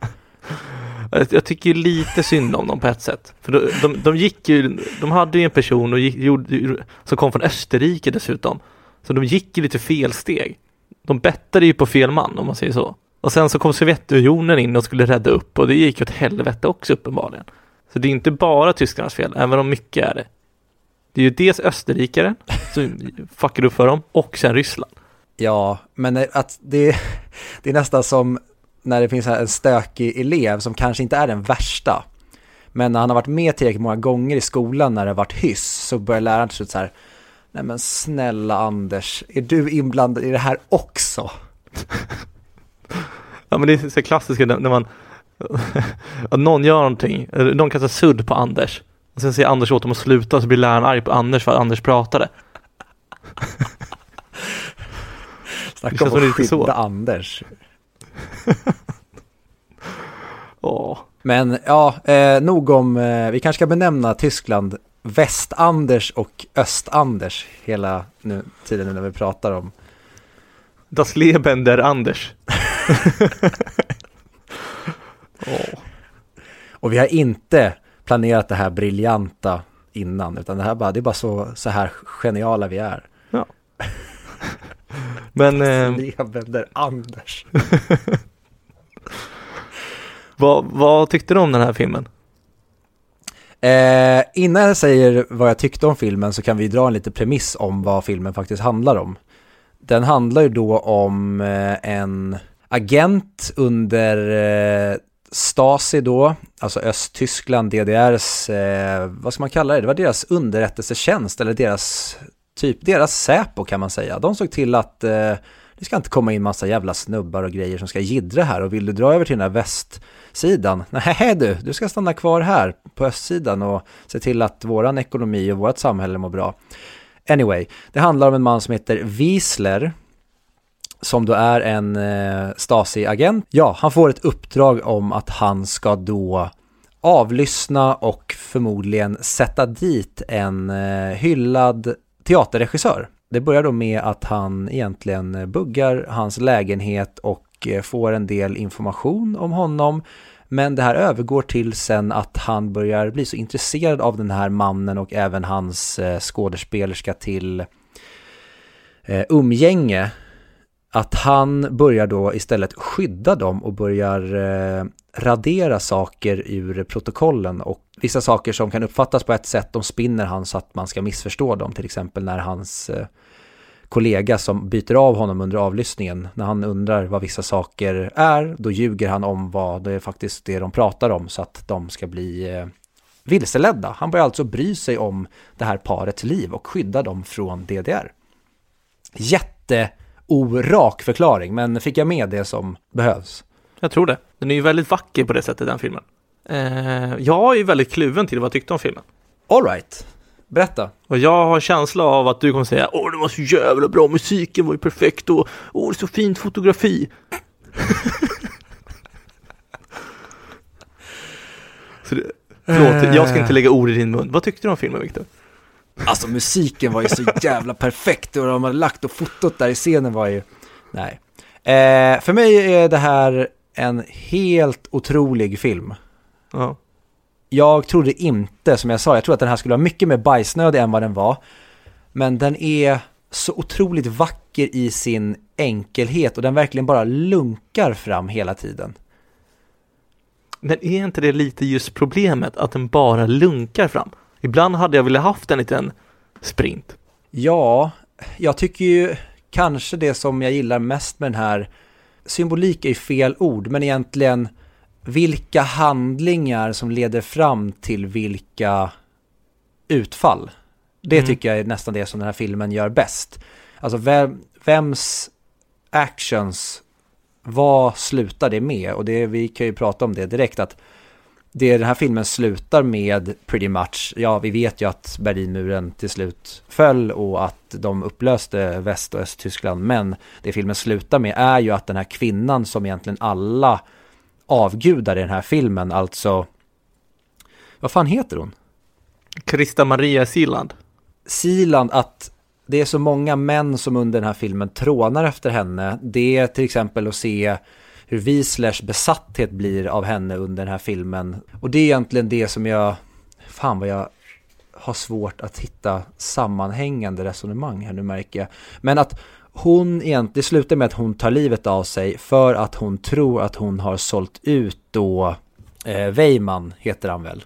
Jag, tycker lite synd om dem på ett sätt. För de, de, de gick ju, de hade ju en person och gick, gjorde, som kom från Österrike dessutom. Så de gick ju lite fel steg. De bettade ju på fel man om man säger så. Och sen så kom Sovjetunionen in och skulle rädda upp och det gick åt helvete också uppenbarligen. Så det är inte bara tyskarnas fel, även om mycket är det. Det är ju dels österrikare som fuckade upp för dem och sen Ryssland. Ja, men att det, det är nästan som när det finns en stökig elev som kanske inte är den värsta. Men när han har varit med tillräckligt många gånger i skolan när det har varit hyss så börjar läraren till slut så här Nej men snälla Anders, är du inblandad i det här också? Ja men det är så klassiskt när man att någon gör någonting, någon kastar sudd på Anders och sen säger Anders åt dem att sluta så blir läraren arg på Anders för att Anders pratade. Snacka om att så. skydda Anders. Åh. Men ja, eh, nog om, eh, vi kanske ska benämna Tyskland Väst-Anders och Öst-Anders hela nu, tiden när vi pratar om Das Leben der Anders. Åh. Och vi har inte planerat det här briljanta innan, utan det här bara, det är bara så, så här geniala vi är. Men eh, Levender Anders. vad, vad tyckte du om den här filmen? Eh, innan jag säger vad jag tyckte om filmen så kan vi dra en liten premiss om vad filmen faktiskt handlar om. Den handlar ju då om eh, en agent under eh, Stasi då, alltså Östtyskland, DDRs, eh, vad ska man kalla det? Det var deras underrättelsetjänst eller deras, typ deras Säpo kan man säga. De såg till att eh, det ska inte komma in massa jävla snubbar och grejer som ska jiddra här och vill du dra över till den här västsidan? Nej du, du ska stanna kvar här på östsidan och se till att våran ekonomi och vårt samhälle mår bra. Anyway, det handlar om en man som heter Wiesler som då är en eh, Stasi-agent. Ja, han får ett uppdrag om att han ska då avlyssna och förmodligen sätta dit en eh, hyllad teaterregissör. Det börjar då med att han egentligen buggar hans lägenhet och eh, får en del information om honom Men det här övergår till sen att han börjar bli så intresserad av den här mannen och även hans eh, skådespelerska till eh, umgänge. Att han börjar då istället skydda dem och börjar radera saker ur protokollen och vissa saker som kan uppfattas på ett sätt, de spinner han så att man ska missförstå dem. Till exempel när hans eh, kollega som byter av honom under avlyssningen, när han undrar vad vissa saker är, då ljuger han om vad det är faktiskt det de pratar om så att de ska bli eh, vilseledda. Han börjar alltså bry sig om det här parets liv och skydda dem från DDR. Jätteorak förklaring, men fick jag med det som behövs? Jag tror det. Den är ju väldigt vacker på det sättet, den filmen. Eh, jag är ju väldigt kluven till vad jag tyckte om filmen. Alright, berätta. Och jag har känsla av att du kommer säga Åh, det var så jävla bra, musiken var ju perfekt och åh, det är så fint fotografi. så det, förlåt, jag ska inte lägga ord i din mun. Vad tyckte du om filmen, Viktor? Alltså musiken var ju så jävla perfekt och de hade lagt och fotot där i scenen var ju, nej. Eh, för mig är det här en helt otrolig film. Ja. Jag trodde inte, som jag sa, jag trodde att den här skulle vara mycket mer bajsnödig än vad den var. Men den är så otroligt vacker i sin enkelhet och den verkligen bara lunkar fram hela tiden. Men är inte det lite just problemet, att den bara lunkar fram? Ibland hade jag velat haft en liten sprint. Ja, jag tycker ju kanske det som jag gillar mest med den här, symbolik är fel ord, men egentligen vilka handlingar som leder fram till vilka utfall. Det Mm. tycker jag är nästan det som den här filmen gör bäst. Alltså vem, vems actions, vad slutar det med? Och det, vi kan ju prata om det direkt att det den här filmen slutar med pretty much, ja vi vet ju att Berlinmuren till slut föll och att de upplöste Väst och Östtyskland men det filmen slutar med är ju att den här kvinnan som egentligen alla avgudar i den här filmen, alltså vad fan heter hon? Krista Maria Siland. Siland, att det är så många män som under den här filmen trånar efter henne. Det är till exempel att se hur Wieslers besatthet blir av henne under den här filmen. Och det är egentligen det som jag, fan vad jag har svårt att hitta sammanhängande resonemang här nu märker jag. Men att hon egentligen, det slutar med att hon tar livet av sig för att hon tror att hon har sålt ut då eh, Weiman heter han väl?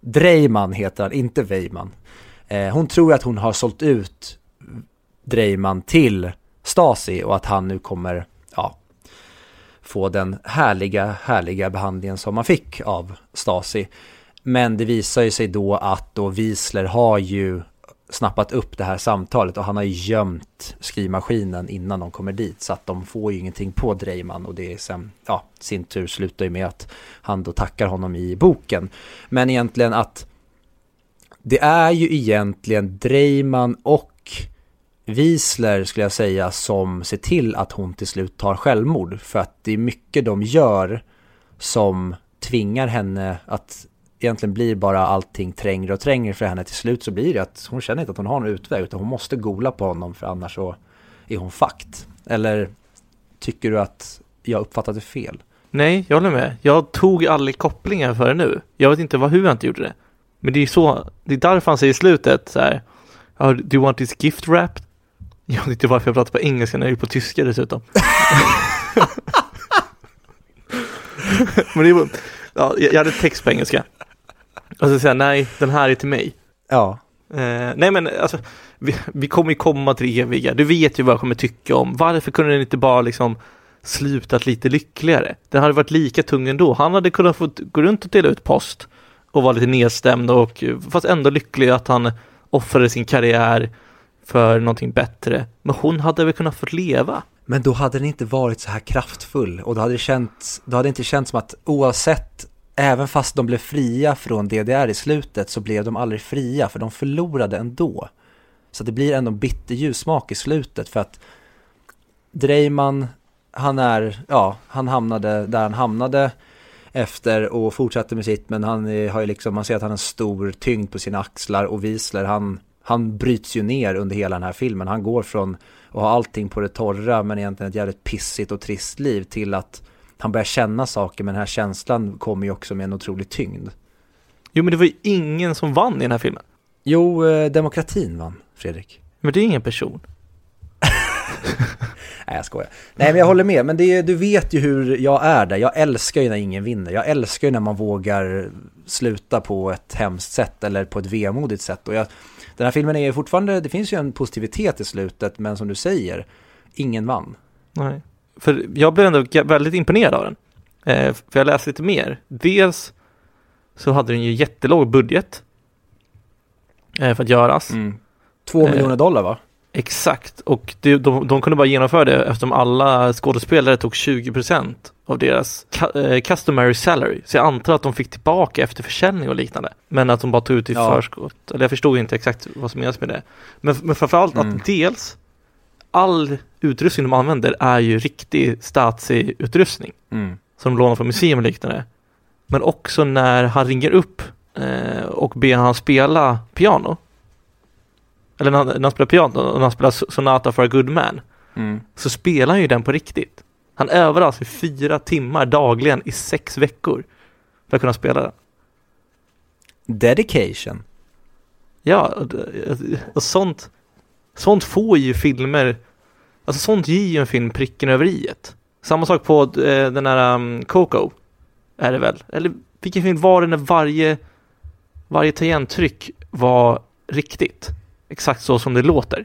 Dreiman heter han, inte Weimann. Eh, hon tror att hon har sålt ut Dreiman till Stasi och att han nu kommer, ja, få den härliga, härliga behandlingen som man fick av Stasi. Men det visar ju sig då att då Wiesler har ju snappat upp det här samtalet och han har ju gömt skrivmaskinen innan de kommer dit så att de får ju ingenting på Dreiman och det är sen, ja, sin tur slutar ju med att han då tackar honom i boken. Men egentligen att det är ju egentligen Dreiman och Wiesler skulle jag säga som ser till att hon till slut tar självmord för att det är mycket de gör som tvingar henne att egentligen blir bara allting trängre och trängre för henne till slut så blir det att hon känner inte att hon har någon utväg utan hon måste gola på honom för annars så är hon fakt. Eller tycker du att jag uppfattade fel? Nej, jag håller med. Jag tog aldrig kopplingar för det nu. Jag vet inte vad, hur jag inte gjorde det. Men det är så, det är därför han säger i slutet så här. "Oh, Do you want this gift wrapped? Jag vet inte varför jag pratar på engelska när jag är på tyska dessutom. Men det var, ja, jag hade text på engelska. Och så säger jag, nej, den här är till mig. Ja, Eh, nej men alltså, vi, vi kommer ju komma till det eviga. Du vet ju vad jag kommer tycka om. Varför kunde den inte bara liksom slutat lite lyckligare? Den hade varit lika tung ändå. Han hade kunnat få gå runt och dela ut post och vara lite nedstämd och fast ändå lycklig att han offrade sin karriär för någonting bättre. Men hon hade väl kunnat få leva? Men då hade den inte varit så här kraftfull och då hade det känts, då hade det inte känts som att oavsett, även fast de blev fria från DDR i slutet så blev de aldrig fria för de förlorade ändå. Så det blir ändå en bitterljus i slutet för att Dreiman, han är, ja, han hamnade där han hamnade efter och fortsatte med sitt men han är- har ju liksom, man ser att han har en stor tyngd på sina axlar och Wiesler han, han bryts ju ner under hela den här filmen. Han går från att ha allting på det torra men egentligen ett jävligt pissigt och trist liv till att han börjar känna saker, men den här känslan kommer ju också med en otrolig tyngd. Jo, men det var ju ingen som vann i den här filmen. Jo, eh, demokratin vann, Fredrik. Men det är ingen person. Nej, jag skojar. Nej, men jag håller med. Men det du vet ju hur jag är där. Jag älskar ju när ingen vinner. Jag älskar ju när man vågar sluta på ett hemskt sätt eller på ett vemodigt sätt. Och jag, den här filmen är ju fortfarande, det finns ju en positivitet i slutet, men som du säger, ingen vann. Nej. För jag blev ändå väldigt imponerad av den. Eh, för jag läste lite mer. Dels så hade den ju jättelåg budget eh, för att göras. Mm. Två Eh, miljoner dollar va? Exakt, och det, de, de kunde bara genomföra det eftersom alla skådespelare tog 20% av deras eh, customary salary. Så jag antar att de fick tillbaka efter försäljning och liknande. Men att de bara tog ut i Ja. förskott. Eller jag förstod inte exakt vad som menas med det. Men, men framförallt Mm. att dels all utrustning de använder är ju riktig Stasi-utrustning Mm. som de lånar från museum och liknande. Men också när han ringer upp eh, och ber han spela piano. Eller när han, när han spelar piano, och när han spelar Sonata for a good man. Mm. Så spelar han ju den på riktigt. Han övar alltså i fyra timmar dagligen i sex veckor. För att kunna spela den. Dedication. Ja, och, och sånt, sånt får ju filmer, alltså sånt ger ju en film pricken över iet. Samma sak på eh, den här um, Coco, är det väl? Eller vilken film var det när varje, varje tangenttryck var riktigt? Exakt så som det låter.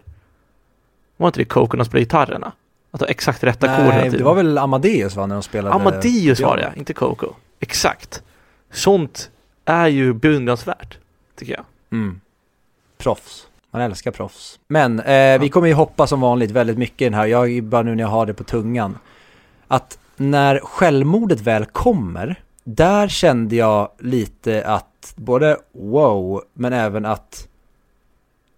Var inte det Coco när de spelade gitarrerna? Att ha exakt rätta hela Nej, det var väl Amadeus va, när de spelade? Amadeus var Ja. det, inte Coco. Exakt. Sånt är ju beundransvärt, tycker jag. Mm. Proffs. Man älskar proffs. Men eh, vi kommer ju hoppa som vanligt väldigt mycket i den här. Jag bara nu när jag har det på tungan. Att när självmordet väl kommer, där kände jag lite att både wow, men även att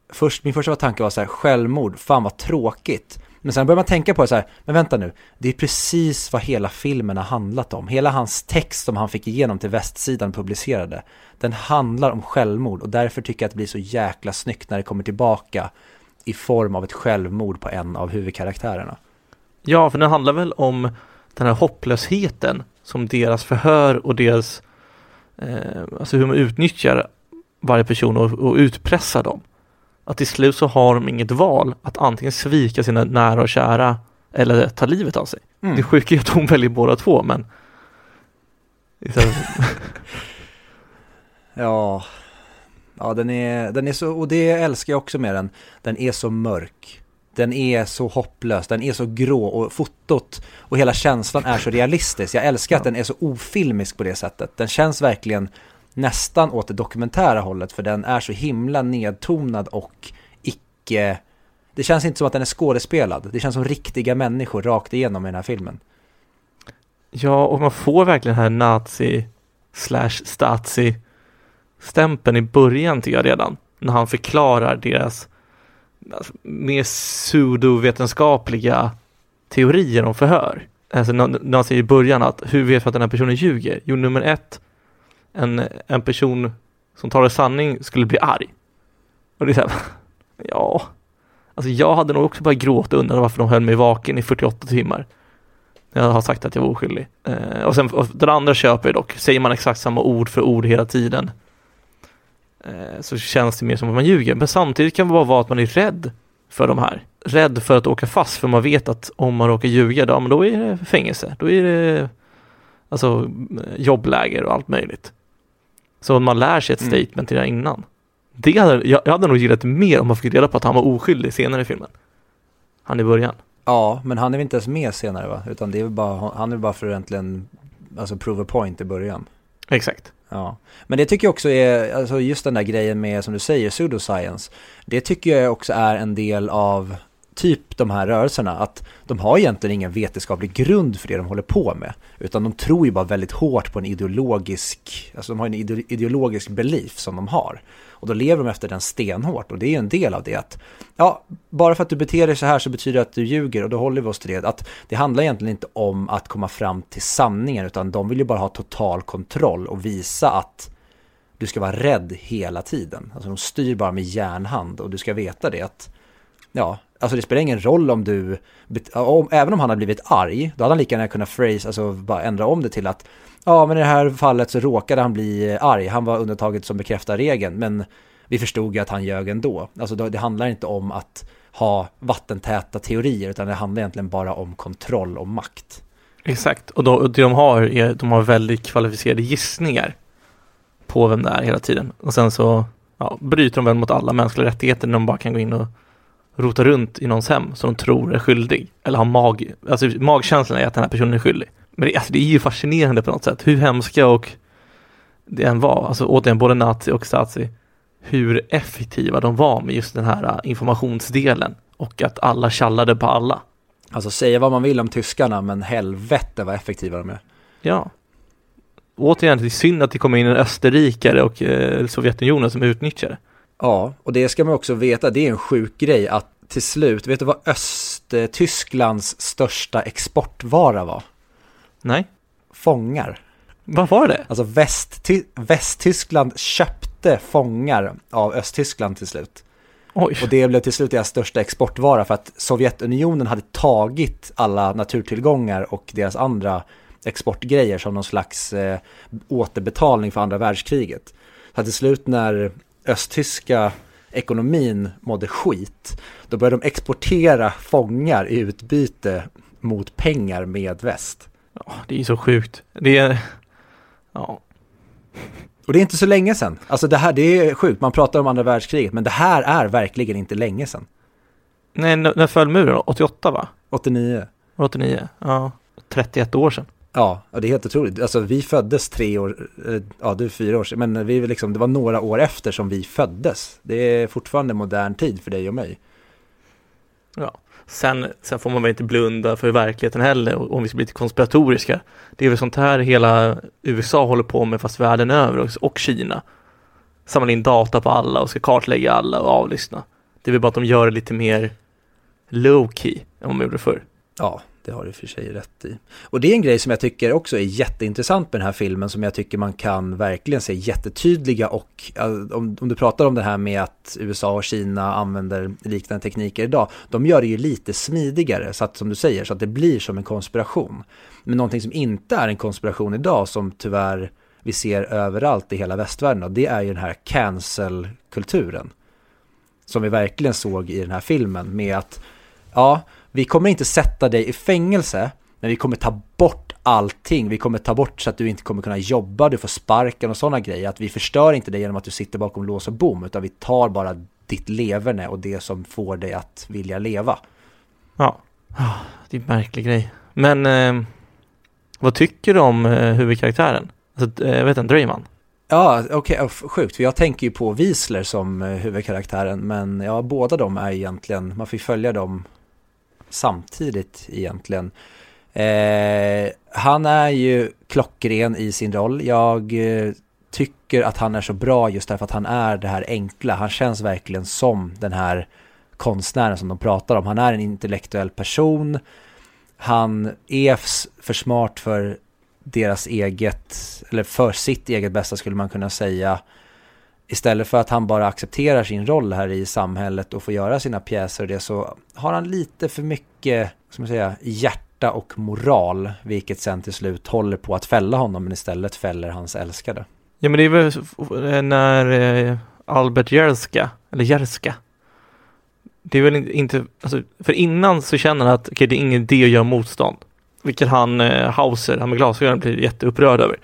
först, min första tanke var så här, självmord, fan vad tråkigt. Men sen börjar man tänka på det så här, men vänta nu, det är precis vad hela filmen har handlat om. Hela hans text som han fick igenom till västsidan publicerade, den handlar om självmord och därför tycker jag att det blir så jäkla snyggt när det kommer tillbaka i form av ett självmord på en av huvudkaraktärerna. Ja, för den handlar väl om den här hopplösheten som deras förhör och deras, eh, alltså hur man utnyttjar varje person och, och utpressar dem. Att till slut så har de inget val att antingen svika sina nära och kära eller ta livet av sig. Mm. Det sjuka är att hon väljer båda två, men Ja, ja den, är, den är så, och det älskar jag också med den, den är så mörk. Den är så hopplös, den är så grå och fotot och hela känslan är så realistisk. Jag älskar att Ja. den är så ofilmisk på det sättet. Den känns verkligen nästan åt det dokumentära hållet för den är så himla nedtonad och icke... Det känns inte som att den är skådespelad. Det känns som riktiga människor rakt igenom i den här filmen. Ja, och man får verkligen den här nazi slash stazi stämpeln i början tycker jag redan. När han förklarar deras alltså, mer pseudovetenskapliga teorier om förhör. Alltså när han säger i början att hur vet vi att den här personen ljuger? Jo, nummer ett, en, en person som talar sanning skulle bli arg. Och det är så här, ja, alltså jag hade nog också börjat gråta och undrat varför de höll mig vaken i 48 timmar. Jag har sagt att jag var oskyldig. Eh, och sen och den andra köper jag dock. Säger man exakt samma ord för ord hela tiden eh, så känns det mer som att man ljuger. Men samtidigt kan det bara vara att man är rädd för de här. Rädd för att åka fast för man vet att om man råkar ljuga, då, men då är det fängelse. Då är det alltså eh, jobbläger och allt möjligt. Så man lär sig ett Mm. statement det här innan. Det hade, jag, jag hade nog gillat mer om man fick reda på att han var oskyldig senare i filmen. Han i början. Ja, men han är väl inte ens med senare va? Utan det är bara, han är bara för egentligen, alltså prove a point i början. Exakt. Ja, men det tycker jag också är, alltså just den där grejen med, som du säger, pseudoscience. Det tycker jag också är en del av typ de här rörelserna, att de har egentligen ingen vetenskaplig grund för det de håller på med. Utan de tror ju bara väldigt hårt på en ideologisk, alltså de har en ideologisk belief som de har. Och då lever de efter den stenhårt och det är ju en del av det att, ja, bara för att du beter dig så här så betyder det att du ljuger och då håller vi oss till det. Att det handlar egentligen inte om att komma fram till sanningen utan de vill ju bara ha total kontroll och visa att du ska vara rädd hela tiden. Alltså de styr bara med järnhand och du ska veta det att ja, alltså det spelar ingen roll om du, om, även om han hade blivit arg, då hade han lika gärna kunnat phrase, alltså bara ändra om det till att ja, men i det här fallet så råkade han bli eh, arg, han var undantaget som bekräftar regeln, men vi förstod ju att han ljög ändå. Alltså det handlar inte om att ha vattentäta teorier, utan det handlar egentligen bara om kontroll och makt. Exakt, och då, det de har är de har väldigt kvalificerade gissningar på vem det är hela tiden. Och sen så ja, bryter de väl mot alla mänskliga rättigheter när de bara kan gå in och rota runt i någons hem som de tror är skyldig. Eller har mag, alltså magkänslan är att den här personen är skyldig. Men det, alltså, det är ju fascinerande på något sätt, hur hemska och det än var, alltså återigen både nazi och Stasi, hur effektiva de var med just den här äh, informationsdelen och att alla tjallade på alla. Alltså säga vad man vill om tyskarna, men helvete vad effektiva de är. Ja. Återigen, det är synd att det kommer in en österrikare och eh, Sovjetunionen som utnyttjar det. Ja, och det ska man också veta, det är en sjuk grej att till slut, vet du vad Östtysklands största exportvara var? Nej. Fångar. Vad var det? Alltså Västty Västtyskland köpte fångar av Östtyskland till slut. Oj. Och det blev till slut deras största exportvara för att Sovjetunionen hade tagit alla naturtillgångar och deras andra exportgrejer som någon slags eh, återbetalning för andra världskriget. Så till slut när östtyska ekonomin mådde skit, då började de exportera fångar i utbyte mot pengar med väst. Ja, det är så sjukt. Det är, ja. Och det är inte så länge sedan. Alltså det här, det är sjukt. Man pratar om andra världskriget, men det här är verkligen inte länge sedan. Nej, när föll muren? 88 va? 89. 89, ja. 31 år sedan. Ja, det är helt otroligt. Alltså vi föddes tre år, eh, ja du är fyra år sedan, men vi liksom, det var några år efter som vi föddes. Det är fortfarande modern tid för dig och mig. Ja, sen, sen får man väl inte blunda för verkligheten heller, om vi ska bli lite konspiratoriska. Det är väl sånt här hela USA håller på med, fast världen över och Kina. Samlar in data på alla och ska kartlägga alla och avlyssna. Det är väl bara att de gör det lite mer low key än vad man gjorde förr. Ja, det har du för sig rätt i. Och det är en grej som jag tycker också är jätteintressant med den här filmen som jag tycker man kan verkligen se jättetydliga och om, om du pratar om det här med att USA och Kina använder liknande tekniker idag, de gör det ju lite smidigare så att som du säger, så att det blir som en konspiration. Men någonting som inte är en konspiration idag som tyvärr vi ser överallt i hela västvärlden, och det är ju den här cancel-kulturen. Som vi verkligen såg i den här filmen med att, ja, vi kommer inte sätta dig i fängelse, men vi kommer ta bort allting. Vi kommer ta bort så att du inte kommer kunna jobba, du får sparken och sådana grejer. Att vi förstör inte dig genom att du sitter bakom lås och bom, utan vi tar bara ditt leverne och det som får dig att vilja leva. Ja, det är en märklig grej. Men eh, vad tycker du om eh, huvudkaraktären? Alltså, eh, jag vet inte, Drayman? Ja, okej, okay, sjukt, för jag tänker ju på Wiesler som eh, huvudkaraktären, men ja, båda de är egentligen, man får följa dem samtidigt egentligen. Eh, han är ju klockren i sin roll. Jag eh, tycker att han är så bra just därför att han är det här enkla. Han känns verkligen som den här konstnären som de pratar om. Han är en intellektuell person. Han är för smart för deras eget, eller för sitt eget bästa skulle man kunna säga. Istället för att han bara accepterar sin roll här i samhället och får göra sina pjäser och det så har han lite för mycket, ska man säga, hjärta och moral, vilket sen till slut håller på att fälla honom men istället fäller hans älskade. Ja men det är väl när eh, Albert Jerska, eller Jerska, det är väl inte, alltså, för innan så känner han att okay, det är ingen idé att göra motstånd. Vilket han, eh, Hauser, han med glasögonen blir jätteupprörd över.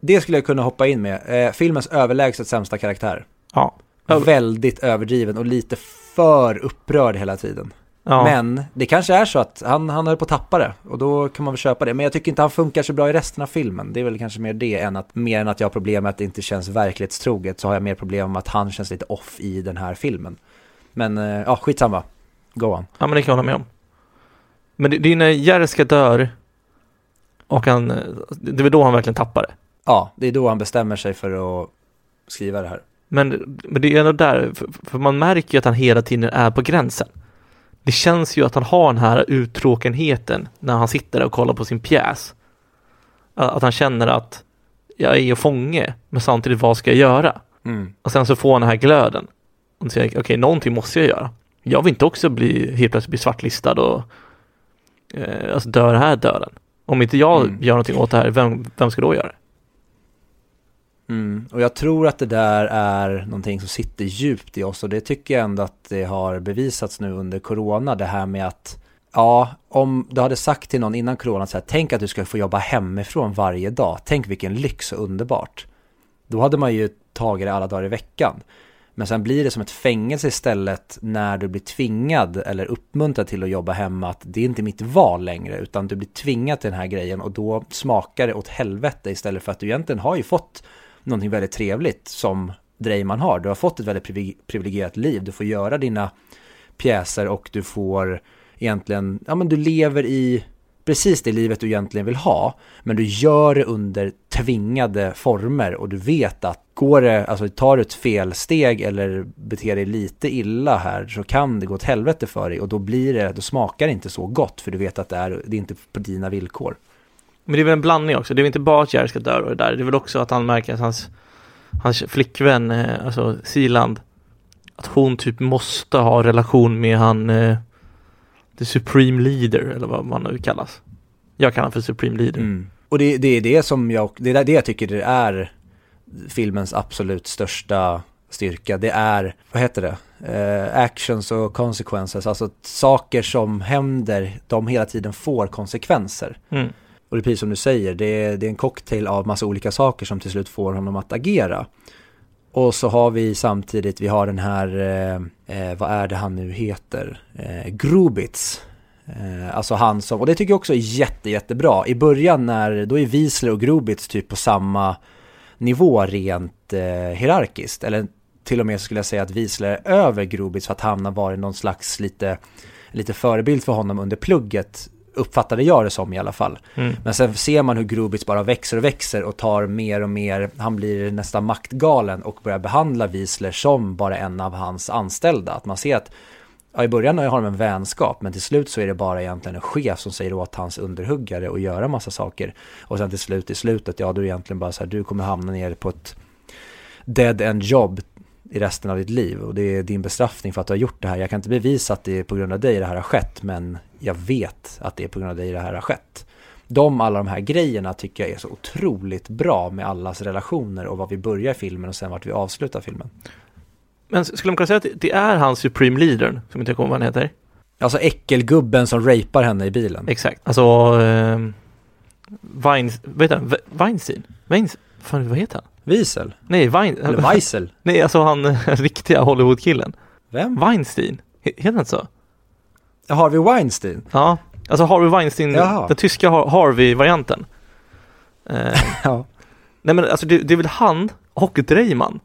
Det skulle jag kunna hoppa in med. Eh, filmens överlägset sämsta karaktär. Ja. Väldigt överdriven och lite för upprörd hela tiden. Ja. Men det kanske är så att han, han höll på att tappa det och då kan man väl köpa det. Men jag tycker inte han funkar så bra i resten av filmen. Det är väl kanske mer det än att, mer än att jag har problem med att det inte känns verklighetstroget så har jag mer problem med att han känns lite off i den här filmen. Men eh, ja, skitsamma. Go on. Ja, men det kan jag hålla med om. Men det, det är när Jerska dör och han, det är väl då han verkligen tappar det. Ja, det är då han bestämmer sig för att skriva det här. Men, men det är ändå där, för, för man märker ju att han hela tiden är på gränsen. Det känns ju att han har den här uttråkenheten när han sitter och kollar på sin pjäs. Att han känner att jag är fånge, men samtidigt vad ska jag göra? Mm. Och sen så får han den här glöden. Och säger okej, okay, någonting måste jag göra. Jag vill inte också bli, helt plötsligt bli svartlistad och eh, alltså dö den här döden. Om inte jag Mm. gör någonting åt det här, vem, vem ska då göra det? Mm. Och jag tror att det där är någonting som sitter djupt i oss och det tycker jag ändå att det har bevisats nu under corona, det här med att Ja, om du hade sagt till någon innan corona så här, tänk att du ska få jobba hemifrån varje dag, tänk vilken lyx och underbart. Då hade man ju tagit det alla dagar i veckan. Men sen blir det som ett fängelse istället när du blir tvingad eller uppmuntrad till att jobba hemma att det är inte mitt val längre utan du blir tvingad till den här grejen och då smakar det åt helvete istället för att du egentligen har ju fått någonting väldigt trevligt som Dreyman har. Du har fått ett väldigt privilegierat liv. Du får göra dina pjäser och du får egentligen, ja men du lever i precis det livet du egentligen vill ha. Men du gör det under tvingade former och du vet att går det, alltså tar du ett felsteg eller beter dig lite illa här så kan det gå åt helvete för dig och då blir det, då smakar det inte så gott för du vet att det är, det är inte på dina villkor. Men det är väl en blandning också, det är väl inte bara att Jerry ska dö och det där, det är väl också att han märker att hans, hans flickvän, eh, alltså Siland, att hon typ måste ha relation med han, eh, the supreme leader, eller vad man nu kallas. Jag kallar honom för supreme leader. Mm. Och det, det är det som jag, det är det jag tycker det är filmens absolut största styrka. Det är, vad heter det? Eh, actions och consequences, alltså saker som händer, de hela tiden får konsekvenser. Mm. Och det är precis som du säger, det är, det är en cocktail av massa olika saker som till slut får honom att agera. Och så har vi samtidigt, vi har den här, eh, eh, vad är det han nu heter? Eh, Grubitz. Eh, alltså han som, och det tycker jag också är jätte, jättebra. I början när, då är Wiesler och Grubitz typ på samma nivå rent eh, hierarkiskt. Eller till och med så skulle jag säga att Wiesler är över Grubitz för att han har varit någon slags lite, lite förebild för honom under plugget. Uppfattade jag det som i alla fall. Mm. Men sen ser man hur Grubitz bara växer och växer och tar mer och mer, han blir nästan maktgalen och börjar behandla Wiesler som bara en av hans anställda. Att man ser att ja, i början har de en vänskap men till slut så är det bara egentligen en chef som säger åt hans underhuggare att göra massa saker. Och sen till slut i slutet, ja då är det egentligen bara så här, du kommer hamna ner på ett dead end jobb i resten av ditt liv och det är din bestraffning för att du har gjort det här. Jag kan inte bevisa att det är på grund av dig det här har skett men jag vet att det är på grund av dig det här har skett. De, alla de här grejerna tycker jag är så otroligt bra med allas relationer och vad vi börjar filmen och sen vart vi avslutar filmen. Men skulle man kunna säga att det är han supreme leader, som inte jag kommer ihåg vad han heter? Alltså äckelgubben som rapar henne i bilen. Exakt, alltså eh, Weins, vad heter han? We- Weinstein? Weins, fan, vad heter han? Wiesel? Nej, Wein, Eller Weissel? nej alltså han riktiga Hollywood-killen. Vem? Weinstein, He- heter han inte så? Harvey Weinstein? Ja, alltså Harvey Weinstein, Jaha. den tyska Har- Harvey-varianten. Eh, Ja. nej men alltså det, det är väl han och Dreyman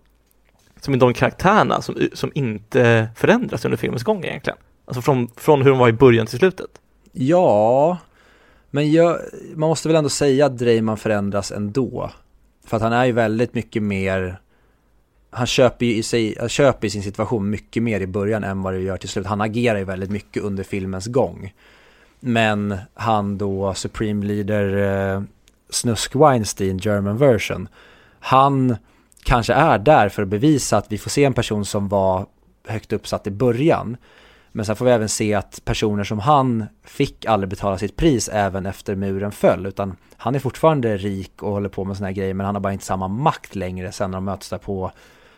som är de karaktärerna som, som inte förändras under filmens gång egentligen. Alltså från, från hur de var i början till slutet. Ja, men jag, man måste väl ändå säga att Dreyman förändras ändå. För att han är ju väldigt mycket mer, han köper ju i sig, han köper i sin situation mycket mer i början än vad det gör till slut. Han agerar ju väldigt mycket under filmens gång. Men han då, Supreme Leader eh, Snusk Weinstein, German version, han kanske är där för att bevisa att vi får se en person som var högt uppsatt i början. Men sen får vi även se att personer som han fick aldrig betala sitt pris även efter muren föll. Utan han är fortfarande rik och håller på med såna här grejer men han har bara inte samma makt längre sen när de möts där på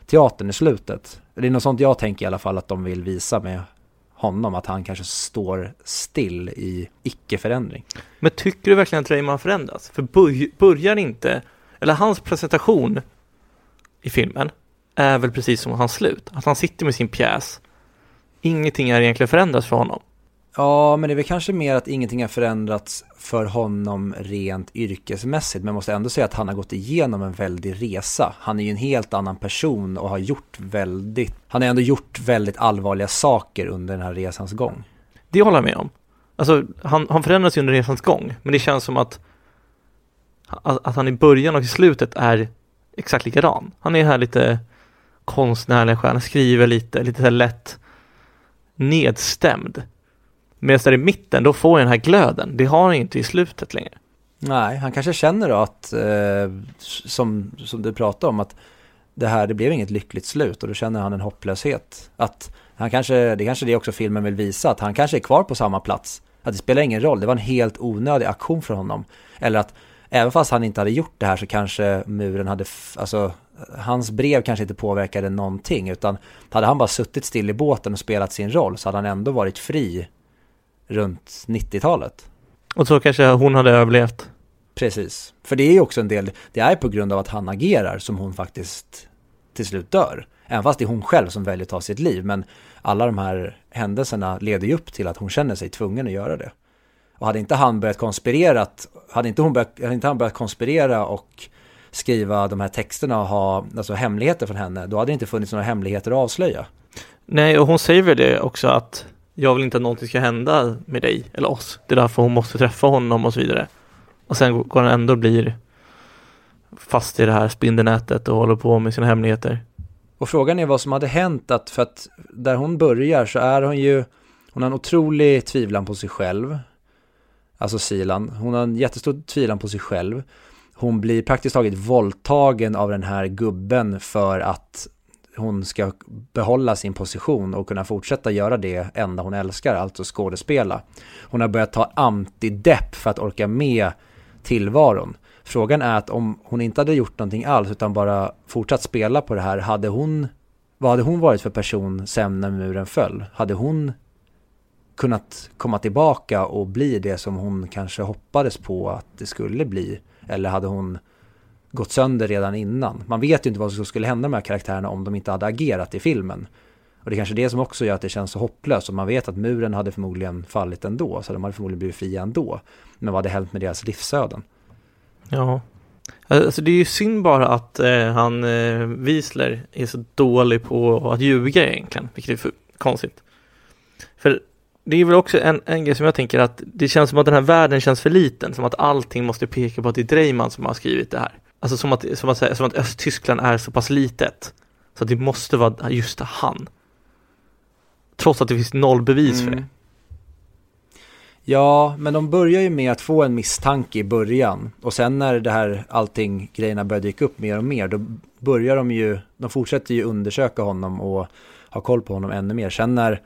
teatern i slutet. Det är något sånt jag tänker i alla fall att de vill visa med honom. Att han kanske står still i icke-förändring. Men tycker du verkligen att Dreyman förändras? För börjar inte, eller hans presentation i filmen är väl precis som hans slut. Att han sitter med sin pjäs. Ingenting är egentligen förändrat för honom. Ja, men det är väl kanske mer att ingenting har förändrats för honom rent yrkesmässigt. Men jag måste ändå säga att han har gått igenom en väldig resa. Han är ju en helt annan person och har gjort väldigt, han har ändå gjort väldigt allvarliga saker under den här resans gång. Det håller jag med om. Alltså, han, han förändras ju under resans gång, men det känns som att, att, att han i början och i slutet är exakt likadan. Han är här lite konstnärlig, han skriver lite, lite så lätt nedstämd. Medan där i mitten, då får jag den här glöden. Det har han inte i slutet längre. Nej, han kanske känner då att, eh, som, som du pratade om, att det här, det blev inget lyckligt slut och då känner han en hopplöshet. Att han kanske, det kanske det också filmen vill visa, att han kanske är kvar på samma plats. Att det spelar ingen roll, det var en helt onödig aktion för honom. Eller att även fast han inte hade gjort det här så kanske muren hade, alltså hans brev kanske inte påverkade någonting utan hade han bara suttit still i båten och spelat sin roll så hade han ändå varit fri runt 90-talet. Och så kanske hon hade överlevt. Precis, för det är ju också en del, det är på grund av att han agerar som hon faktiskt till slut dör. Även fast det är hon själv som väljer att ta sitt liv, men alla de här händelserna leder ju upp till att hon känner sig tvungen att göra det. Och hade inte han börjat konspirera, hade inte, hon börjat, hade inte han börjat konspirera och skriva de här texterna och ha alltså, hemligheter från henne, då hade det inte funnits några hemligheter att avslöja. Nej, och hon säger väl det också att jag vill inte att någonting ska hända med dig eller oss. Det är därför hon måste träffa honom och så vidare. Och sen går han ändå och blir fast i det här spindelnätet och håller på med sina hemligheter. Och frågan är vad som hade hänt att, för att där hon börjar så är hon ju, hon har en otrolig tvivlan på sig själv. Alltså Silan, hon har en jättestor tvivlan på sig själv. Hon blir praktiskt taget våldtagen av den här gubben för att hon ska behålla sin position och kunna fortsätta göra det enda hon älskar, alltså skådespela. Hon har börjat ta antidepp för att orka med tillvaron. Frågan är att om hon inte hade gjort någonting alls utan bara fortsatt spela på det här, hade hon, vad hade hon varit för person sen när muren föll? Hade hon kunnat komma tillbaka och bli det som hon kanske hoppades på att det skulle bli? Eller hade hon gått sönder redan innan? Man vet ju inte vad som skulle hända med karaktärerna om de inte hade agerat i filmen. Och det är kanske det som också gör att det känns så hopplöst. Och man vet att muren hade förmodligen fallit ändå, så de hade förmodligen blivit fria ändå. Men vad hade hänt med deras livsöden? Ja, alltså det är ju synd bara att eh, han eh, Wiesler är så dålig på att ljuga egentligen, vilket är för konstigt. För det är väl också en, en grej som jag tänker att det känns som att den här världen känns för liten, som att allting måste peka på att det är Dreiman som har skrivit det här. Alltså som att, som att, som att Östtyskland är så pass litet, så att det måste vara just han. Trots att det finns noll bevis mm. för det. Ja, men de börjar ju med att få en misstanke i början och sen när det här allting grejerna börjar dyka upp mer och mer då börjar de ju, de fortsätter ju undersöka honom och ha koll på honom ännu mer. Sen när,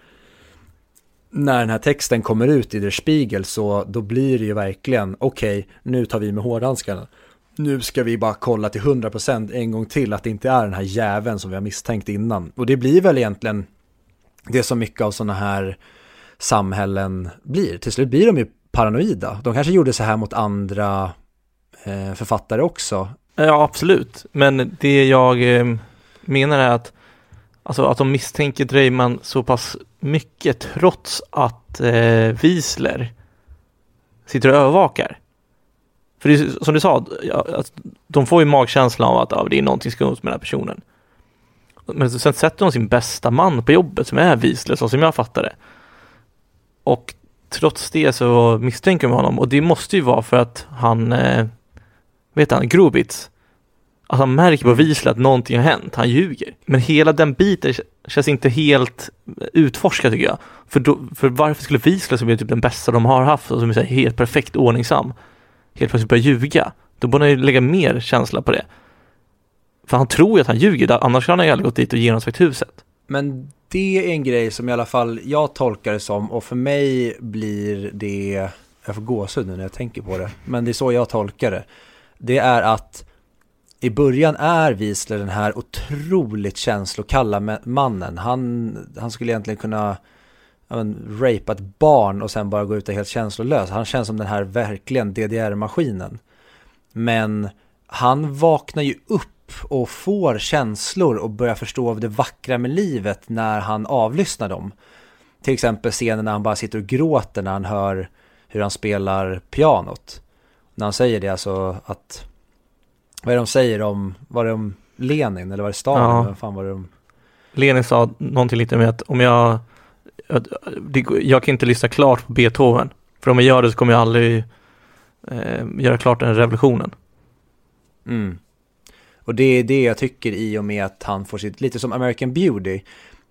när den här texten kommer ut i Der Spiegel så då blir det ju verkligen okej, okay, nu tar vi med hårdhandskarna. Nu ska vi bara kolla till 100% en gång till att det inte är den här jäveln som vi har misstänkt innan. Och det blir väl egentligen det som mycket av sådana här samhällen blir. Till slut blir de ju paranoida. De kanske gjorde så här mot andra eh, författare också. Ja, absolut. Men det jag eh, menar är att, alltså, att de misstänker Dreyman så pass mycket trots att eh, Wiesler sitter och övervakar. För det, som du sa, ja, de får ju magkänslan av att ja, det är någonting skumt med den här personen. Men sen sätter de sin bästa man på jobbet som är Wiesler, så som jag fattar det. Och trots det så misstänker de honom och det måste ju vara för att han, eh, vet han, Grubitz, att han märker på Wiesel att någonting har hänt, han ljuger. Men hela den biten känns inte helt utforskad tycker jag. För, då, för varför skulle Wiesel som är typ den bästa de har haft och som är så helt perfekt ordningsam, helt plötsligt börja ljuga? Då borde han ju lägga mer känsla på det. För han tror ju att han ljuger, annars hade han ju aldrig gått dit och genomsökt huset. Men det är en grej som i alla fall jag tolkar det som och för mig blir det, jag får gåshud nu när jag tänker på det, men det är så jag tolkar det. Det är att i början är Wiesler den här otroligt känslokalla mannen. Han, han skulle egentligen kunna men, rapea ett barn och sen bara gå ut och helt känslolös. Han känns som den här verkligen DDR-maskinen. Men han vaknar ju upp och får känslor och börjar förstå av det vackra med livet när han avlyssnar dem. Till exempel scenen när han bara sitter och gråter när han hör hur han spelar pianot. När han säger det alltså att, vad är det de säger om, var det om Lenin eller var det Stalin? Ja. Vad fan var det om? Lenin sa någonting lite med att om jag, jag kan inte lyssna klart på Beethoven. För om jag gör det så kommer jag aldrig eh, göra klart den revolutionen. Mm. Och det är det jag tycker i och med att han får sitt, lite som American Beauty,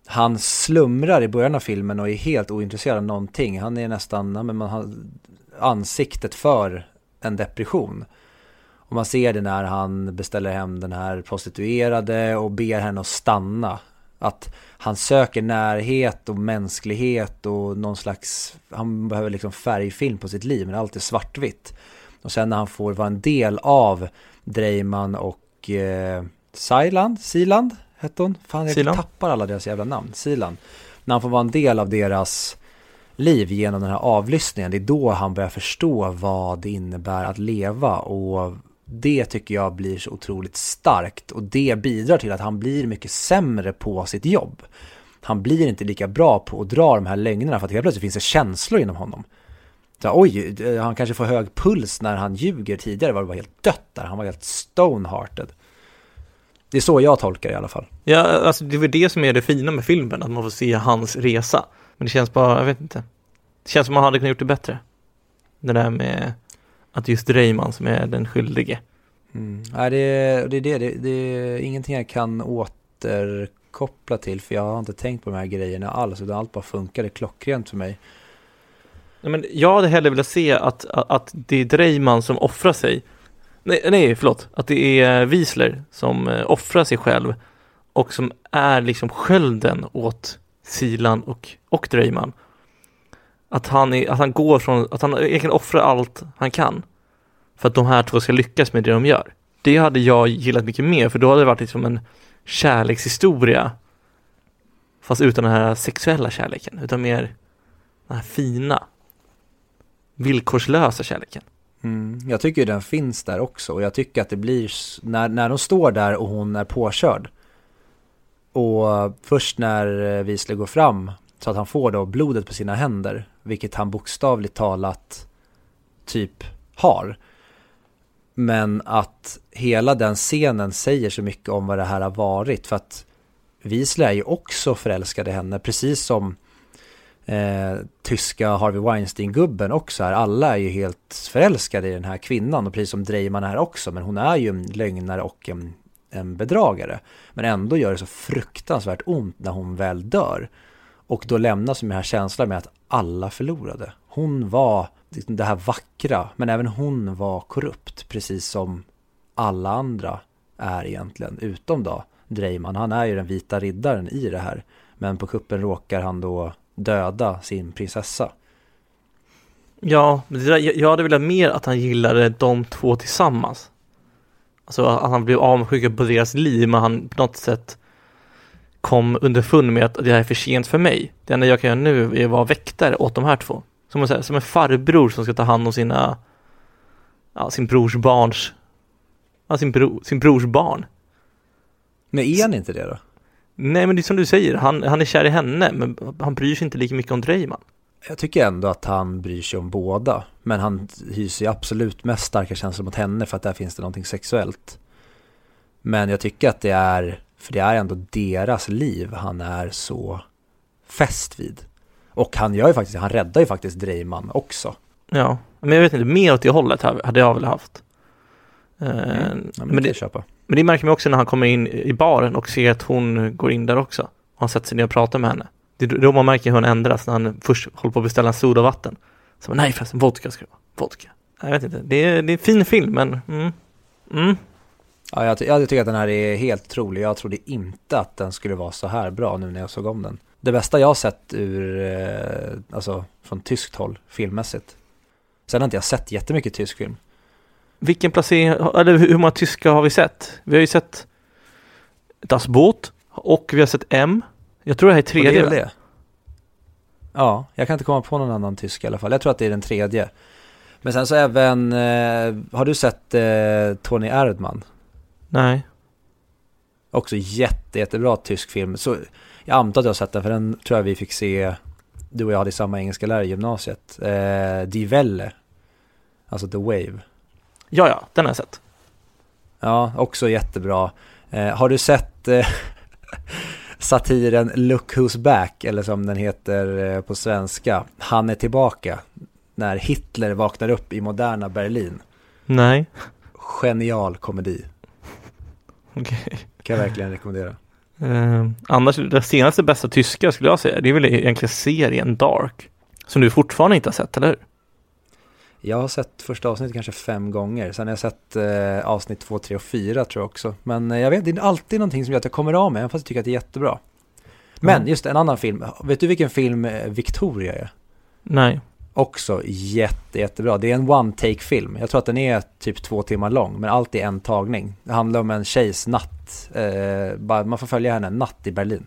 han slumrar i början av filmen och är helt ointresserad av någonting. Han är nästan, men man har ansiktet för en depression. Och man ser det när han beställer hem den här prostituerade och ber henne att stanna. Att han söker närhet och mänsklighet och någon slags, han behöver liksom färgfilm på sitt liv men allt är svartvitt. Och sen när han får vara en del av Dreiman och eh, Siland, Siland hette hon? Fan jag Silan. tappar alla deras jävla namn, Silan. När han får vara en del av deras liv genom den här avlyssningen, det är då han börjar förstå vad det innebär att leva och det tycker jag blir så otroligt starkt och det bidrar till att han blir mycket sämre på sitt jobb. Han blir inte lika bra på att dra de här lögnerna för att helt plötsligt finns det känslor inom honom. Så, oj, eh, han kanske får hög puls när han ljuger tidigare var det var helt dött där, han var helt stonehearted. Det är så jag tolkar det i alla fall. Ja, alltså det är väl det som är det fina med filmen, att man får se hans resa. Men det känns bara, jag vet inte. Det känns som man hade kunnat gjort det bättre. Det där med att just Reimann som är den skyldige. Mm. Nej, det, är- det, är det, det, det är ingenting jag kan återkoppla till för jag har inte tänkt på de här grejerna alls utan allt bara funkade klockrent för mig. Nej, men jag hade hellre velat se att, att, att det är Dreiman som offrar sig. Nej, nej, förlåt. Att det är Wiesler som eh, offrar sig själv och som är liksom skölden åt Silan och, och Dreiman. Att han, är, att han går från, att han egentligen offrar allt han kan för att de här två ska lyckas med det de gör. Det hade jag gillat mycket mer för då hade det varit liksom en kärlekshistoria fast utan den här sexuella kärleken, utan mer den här fina villkorslösa kärleken. Mm. Jag tycker ju den finns där också och jag tycker att det blir, när, när de står där och hon är påkörd och först när eh, Wiesler går fram så att han får då blodet på sina händer, vilket han bokstavligt talat typ har. Men att hela den scenen säger så mycket om vad det här har varit för att Wiesler är ju också förälskad i henne, precis som eh, tyska Harvey Weinstein-gubben också är. Alla är ju helt förälskade i den här kvinnan och precis som Dreiman är också. Men hon är ju en lögnare och en, en bedragare. Men ändå gör det så fruktansvärt ont när hon väl dör. Och då lämnas med den här känslan med att alla förlorade. Hon var liksom det här vackra, men även hon var korrupt. Precis som alla andra är egentligen, utom då Dreiman. Han är ju den vita riddaren i det här. Men på kuppen råkar han då döda sin prinsessa. Ja, jag hade velat mer att han gillade de två tillsammans. Alltså att han blev avundsjuk på deras liv, men han på något sätt kom underfund med att det här är för sent för mig. Det enda jag kan göra nu är att vara väktare åt de här två. Som, en- som en farbror som ska ta hand om sina, ja, sin brors barns, ja, sin, bro, sin brors barn. Men är han inte det då? Nej, men det är som du säger, han, han är kär i henne, men han bryr sig inte lika mycket om Dreiman. Jag tycker ändå att han bryr sig om båda. Men han hyser ju absolut mest starka känslor mot henne för att där finns det någonting sexuellt. Men jag tycker att det är, för det är ändå deras liv han är så fäst vid. Och han gör ju faktiskt, han räddar ju faktiskt Dreiman också. Ja, men jag vet inte, mer åt det hållet hade jag väl haft. Eh, Mm. Ja, men, men, det köpa. men det märker man också när han kommer in i baren och ser att hon går in där också. Och han sätter sig ner och pratar med henne. Det är då man märker hur hon ändras när han först håller på att beställa en soda och vatten. Så nej förresten, vodka ska det vara. Vodka. Jag vet inte, det är, det är en fin film men mm, mm. Ja, jag, ty- jag tycker att den här är helt otrolig. Jag trodde inte att den skulle vara så här bra nu när jag såg om den. Det bästa jag har sett ur, eh, alltså från tyskt håll, filmmässigt. Sen har inte jag sett jättemycket tysk film. Vilken placering, eller hur många tyska har vi sett? Vi har ju sett Das Boot och vi har sett M. Jag tror det här är Och tredje. det är väl det? Ja, jag kan inte komma på någon annan tysk i alla fall. Jag tror att det är den tredje. Men sen så även, eh, har du sett eh, Tony Erdmann? Nej. Också jätte, jättebra tysk film. Så jag antar att jag har sett den, för den tror jag vi fick se, du och jag hade samma engelska lärare i gymnasiet. Eh, Die Welle, alltså The Wave. Ja, ja, den har jag sett. Ja, också jättebra. Eh, har du sett eh, satiren Look Who's Back, eller som den heter eh, på svenska, Han är tillbaka, när Hitler vaknar upp i moderna Berlin. Nej. Genial komedi, Okej. kan jag verkligen rekommendera. Eh, annars, det senaste bästa tyska skulle jag säga, det är väl egentligen serien Dark. Som du fortfarande inte har sett, eller hur? Jag har sett första avsnittet kanske fem gånger. Sen har jag sett eh, avsnitt två, tre och fyra tror jag också. Men eh, jag vet, det är alltid någonting som gör att jag kommer av med, även fast jag tycker att det är jättebra. Men Mm. just en annan film. Vet du vilken film eh, Victoria är? Nej. Också jätte, jättebra. Det är en one take film. Jag tror att den är typ två timmar lång, men allt är en tagning. Det handlar om en tjejs natt. Eh, bara, man får följa henne en natt i Berlin.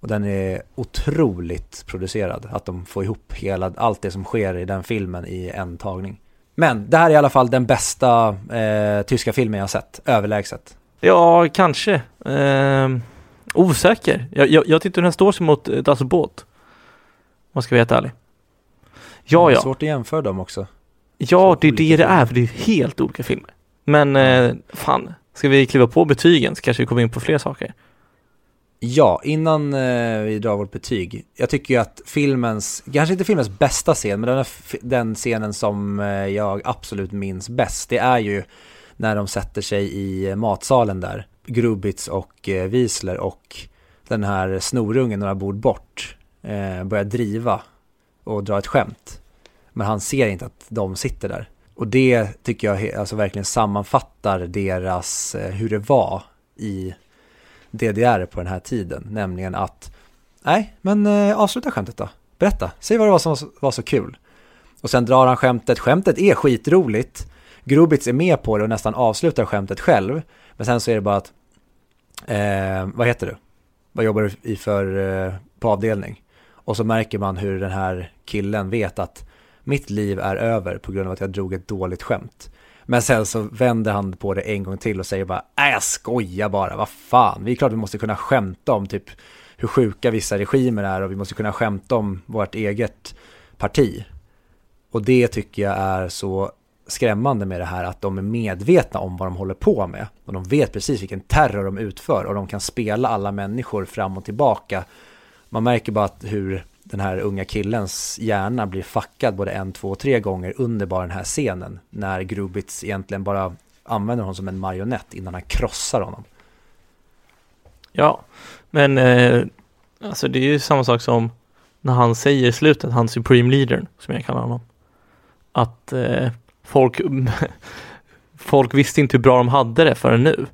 Och den är otroligt producerad. Att de får ihop hela, allt det som sker i den filmen i en tagning. Men det här är i alla fall den bästa eh, tyska filmen jag har sett. Överlägset. Ja, kanske. Eh, osäker. Jag, jag, jag tyckte den här står sig mot Das alltså Boot. Om man ska vara helt ärlig. Ja, Det är ja. Svårt att jämföra dem också. Ja, det är det det är, för det är helt olika filmer. Men eh, fan, ska vi kliva på betygen så kanske vi kommer in på fler saker. Ja, innan eh, vi drar vårt betyg. Jag tycker ju att filmens, kanske inte filmens bästa scen, men den, den scenen som eh, jag absolut minns bäst, det är ju när de sätter sig i matsalen där. Grubitz och eh, Wiesler och den här snorungen några bord bort eh, börjar driva och dra ett skämt. Men han ser inte att de sitter där. Och det tycker jag alltså verkligen sammanfattar deras, eh, hur det var i DDR på den här tiden, nämligen att nej, men eh, avsluta skämtet då. Berätta, säg vad det var som var så, var så kul. Och sen drar han skämtet, skämtet är skitroligt. Grubitz är med på det och nästan avslutar skämtet själv. Men sen så är det bara att, eh, vad heter du? Vad jobbar du i för, eh, på avdelning? Och så märker man hur den här killen vet att mitt liv är över på grund av att jag drog ett dåligt skämt. Men sen så vänder han på det en gång till och säger bara äh, jag skojar bara, vad fan, vi är klart vi måste kunna skämta om typ hur sjuka vissa regimer är och vi måste kunna skämta om vårt eget parti. Och det tycker jag är så skrämmande med det här att de är medvetna om vad de håller på med och de vet precis vilken terror de utför och de kan spela alla människor fram och tillbaka. Man märker bara att hur den här unga killens hjärna blir fuckad både en, två, tre gånger under bara den här scenen när Grubitz egentligen bara använder honom som en marionett innan han krossar honom. Ja, men eh, alltså det är ju samma sak som när han säger i slutet, han Supreme Leader, som jag kallar honom, att eh, folk, folk visste inte hur bra de hade det förrän nu.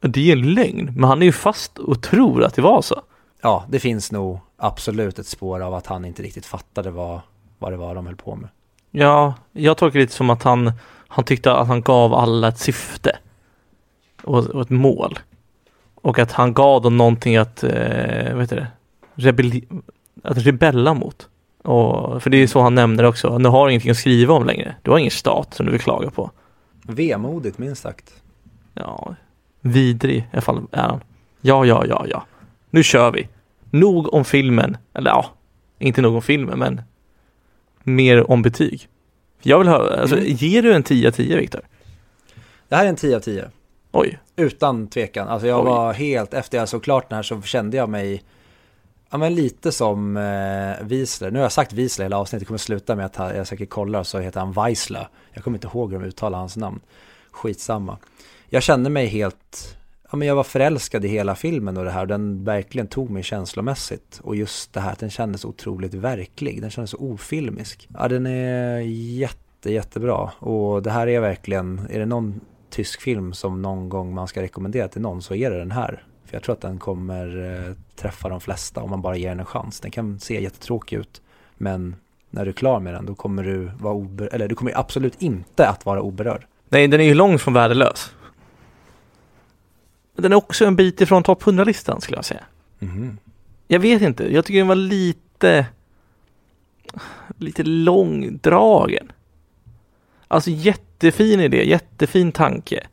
Det är ju en lögn, men han är ju fast och tror att det var så. Ja, det finns nog absolut ett spår av att han inte riktigt fattade vad, vad det var de höll på med. Ja, jag tolkar det lite som att han, han tyckte att han gav alla ett syfte och, och ett mål. Och att han gav dem någonting att, eh, vad heter det, rebelli- att rebella mot. Och, för det är så han nämner också, nu har du ingenting att skriva om längre. Du har ingen stat som du vill klaga på. Vemodigt minst sagt. Ja, vidrig i alla fall är han. Ja, ja, ja, ja. Nu kör vi. Nog om filmen, eller ja, inte nog om filmen, men mer om betyg. Jag vill höra, alltså, Mm. ger du en 10 av 10 Viktor? Det här är en 10 av 10. Oj, Utan tvekan. Alltså jag Oj. var helt, efter jag såg klart den här så kände jag mig Ja men lite som eh, Wiesler. Nu har jag sagt Wiesler hela avsnittet, det kommer sluta med att han- jag säkert kollar så heter han Weisler. Jag kommer inte ihåg hur de uttalar hans namn. Skitsamma. Jag kände mig helt, ja men jag var förälskad i hela filmen och det här. Och den verkligen tog mig känslomässigt. Och just det här att den kändes otroligt verklig. Den kändes så ofilmisk. Ja den är jätte, jättebra. Och det här är verkligen, är det någon tysk film som någon gång man ska rekommendera till någon så är det den här. För jag tror att den kommer eh, träffa de flesta om man bara ger den en chans. Den kan se jättetråkig ut men när du är klar med den då kommer du vara ober- eller du kommer absolut inte att vara oberörd. nej den är ju långt från värdelös. Den är också en bit ifrån topp 100-listan skulle jag säga. Mhm. Jag vet inte, jag tycker den var lite lite långdragen. Alltså jättefin idé, jättefin tanke.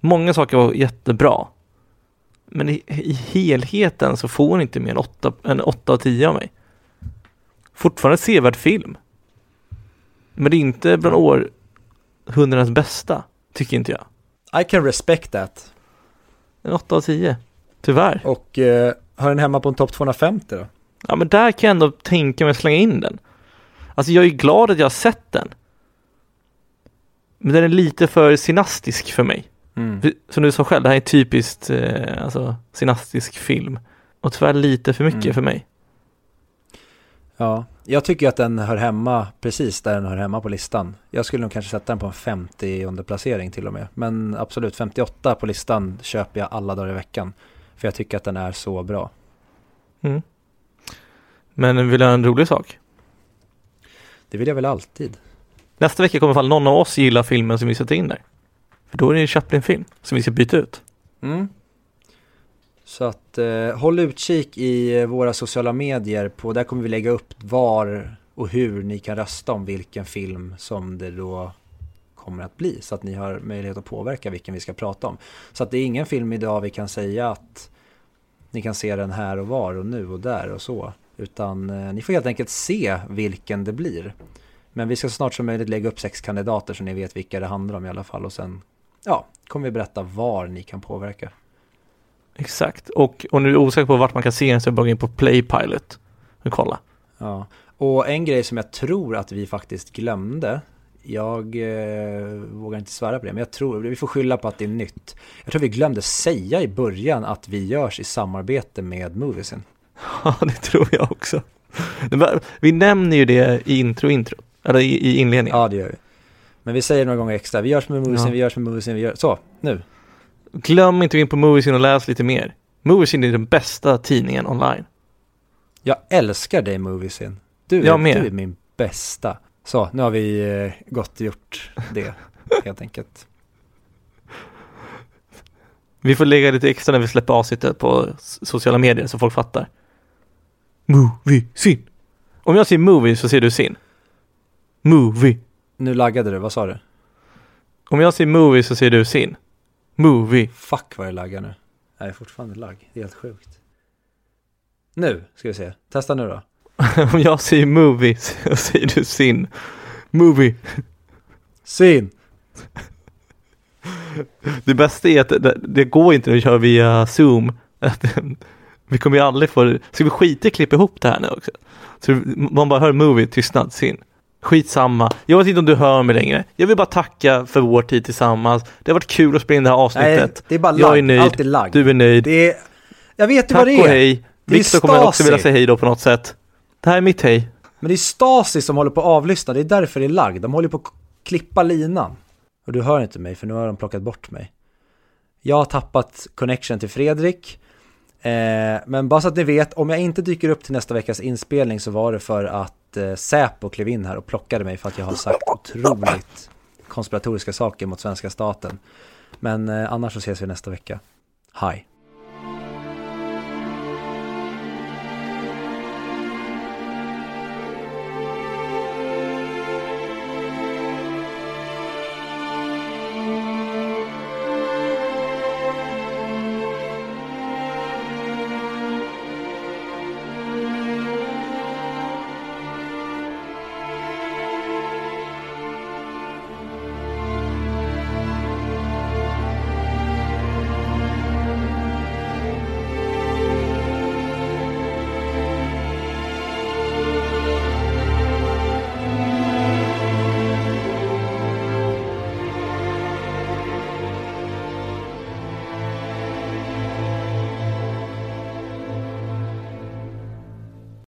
Många saker var jättebra. Men i, i helheten så får den inte mer än 8, än 8 av 10 av mig. Fortfarande sevärd film. Men det är inte bland århundradets bästa, tycker inte jag. I can respect that. En 8 av 10. Tyvärr. Och eh, har den hemma på en topp 250 då? Ja men där kan jag ändå tänka mig att slänga in den. Alltså jag är glad att jag har sett den. Men den är lite för synastisk för mig. Mm. Som du sa själv, det här är typiskt eh, alltså, synastisk film. Och tyvärr lite för mycket Mm. för mig. Ja, jag tycker att den hör hemma precis där den hör hemma på listan. Jag skulle nog kanske sätta den på en 50 placering till och med. Men absolut, 58 på listan köper jag alla dagar i veckan. För jag tycker att den är så bra. Mm. Men vill du ha en rolig sak? Det vill jag väl alltid. Nästa vecka kommer fall någon av oss gilla filmen som vi sätter in där. För då är det en Chaplin-film som vi ska byta ut. Mm. Så att eh, håll utkik i eh, våra sociala medier på, där kommer vi lägga upp var och hur ni kan rösta om vilken film som det då kommer att bli. Så att ni har möjlighet att påverka vilken vi ska prata om. Så att det är ingen film idag vi kan säga att ni kan se den här och var och nu och där och så. Utan eh, ni får helt enkelt se vilken det blir. Men vi ska snart som möjligt lägga upp sex kandidater så ni vet vilka det handlar om i alla fall. Och sen ja, kommer vi berätta var ni kan påverka. Exakt, och om du är osäker på vart man kan se den så är bara in på Playpilot och kolla. Ja, och en grej som jag tror att vi faktiskt glömde jag eh, vågar inte svära på det, men jag tror, vi får skylla på att det är nytt. Jag tror vi glömde säga i början att vi görs i samarbete med Moviesen. Ja, det tror jag också. Vi nämner ju det i intro, intro, eller i, i inledningen. Ja, det gör vi. Men vi säger några gånger extra, vi görs med Moviesen, ja. vi görs med Moviesen, vi gör, så, nu. Glöm inte att gå in på Moviesen och läs lite mer. Moviesen är den bästa tidningen online. Jag älskar dig Moviesen. Du, är, du är min bästa. Så, nu har vi eh, gått gjort det helt enkelt. Vi får lägga lite extra när vi släpper avsnittet på sociala medier så folk fattar. Movie, sin. Om jag säger movie så säger du sin. Movie. Nu laggade du, vad sa du? Om jag säger movie så säger du sin. Movie. Fuck vad det laggar nu. Jag är fortfarande lagg. Det är helt sjukt. Nu ska vi se. Testa nu då. Om jag säger movie så säger du sin. Movie. Sin. Det bästa är att det, det går inte när vi kör via zoom. vi kommer ju aldrig få, ska vi skita i klippa ihop det här nu också? Så man bara hör movie, tystnad, sin. Skitsamma. Jag vet inte om du hör mig längre. Jag vill bara tacka för vår tid tillsammans. Det har varit kul att spela in det här avsnittet. Nej, det är bara lag. Jag är nöjd. Allt är lag. Du är nöjd. Är... Jag vet ju Tack vad det är. och hej. Viktor kommer också vilja säga hej då på något sätt. Det här är mitt hej. Men det är Stasi som håller på att avlyssna. Det är därför det är lagg. De håller på att klippa linan. Och du hör inte mig för nu har de plockat bort mig. Jag har tappat connection till Fredrik. Eh, men bara så att ni vet, om jag inte dyker upp till nästa veckas inspelning så var det för att eh, Säpo klev in här och plockade mig för att jag har sagt otroligt konspiratoriska saker mot svenska staten. Men eh, annars så ses vi nästa vecka. Hej!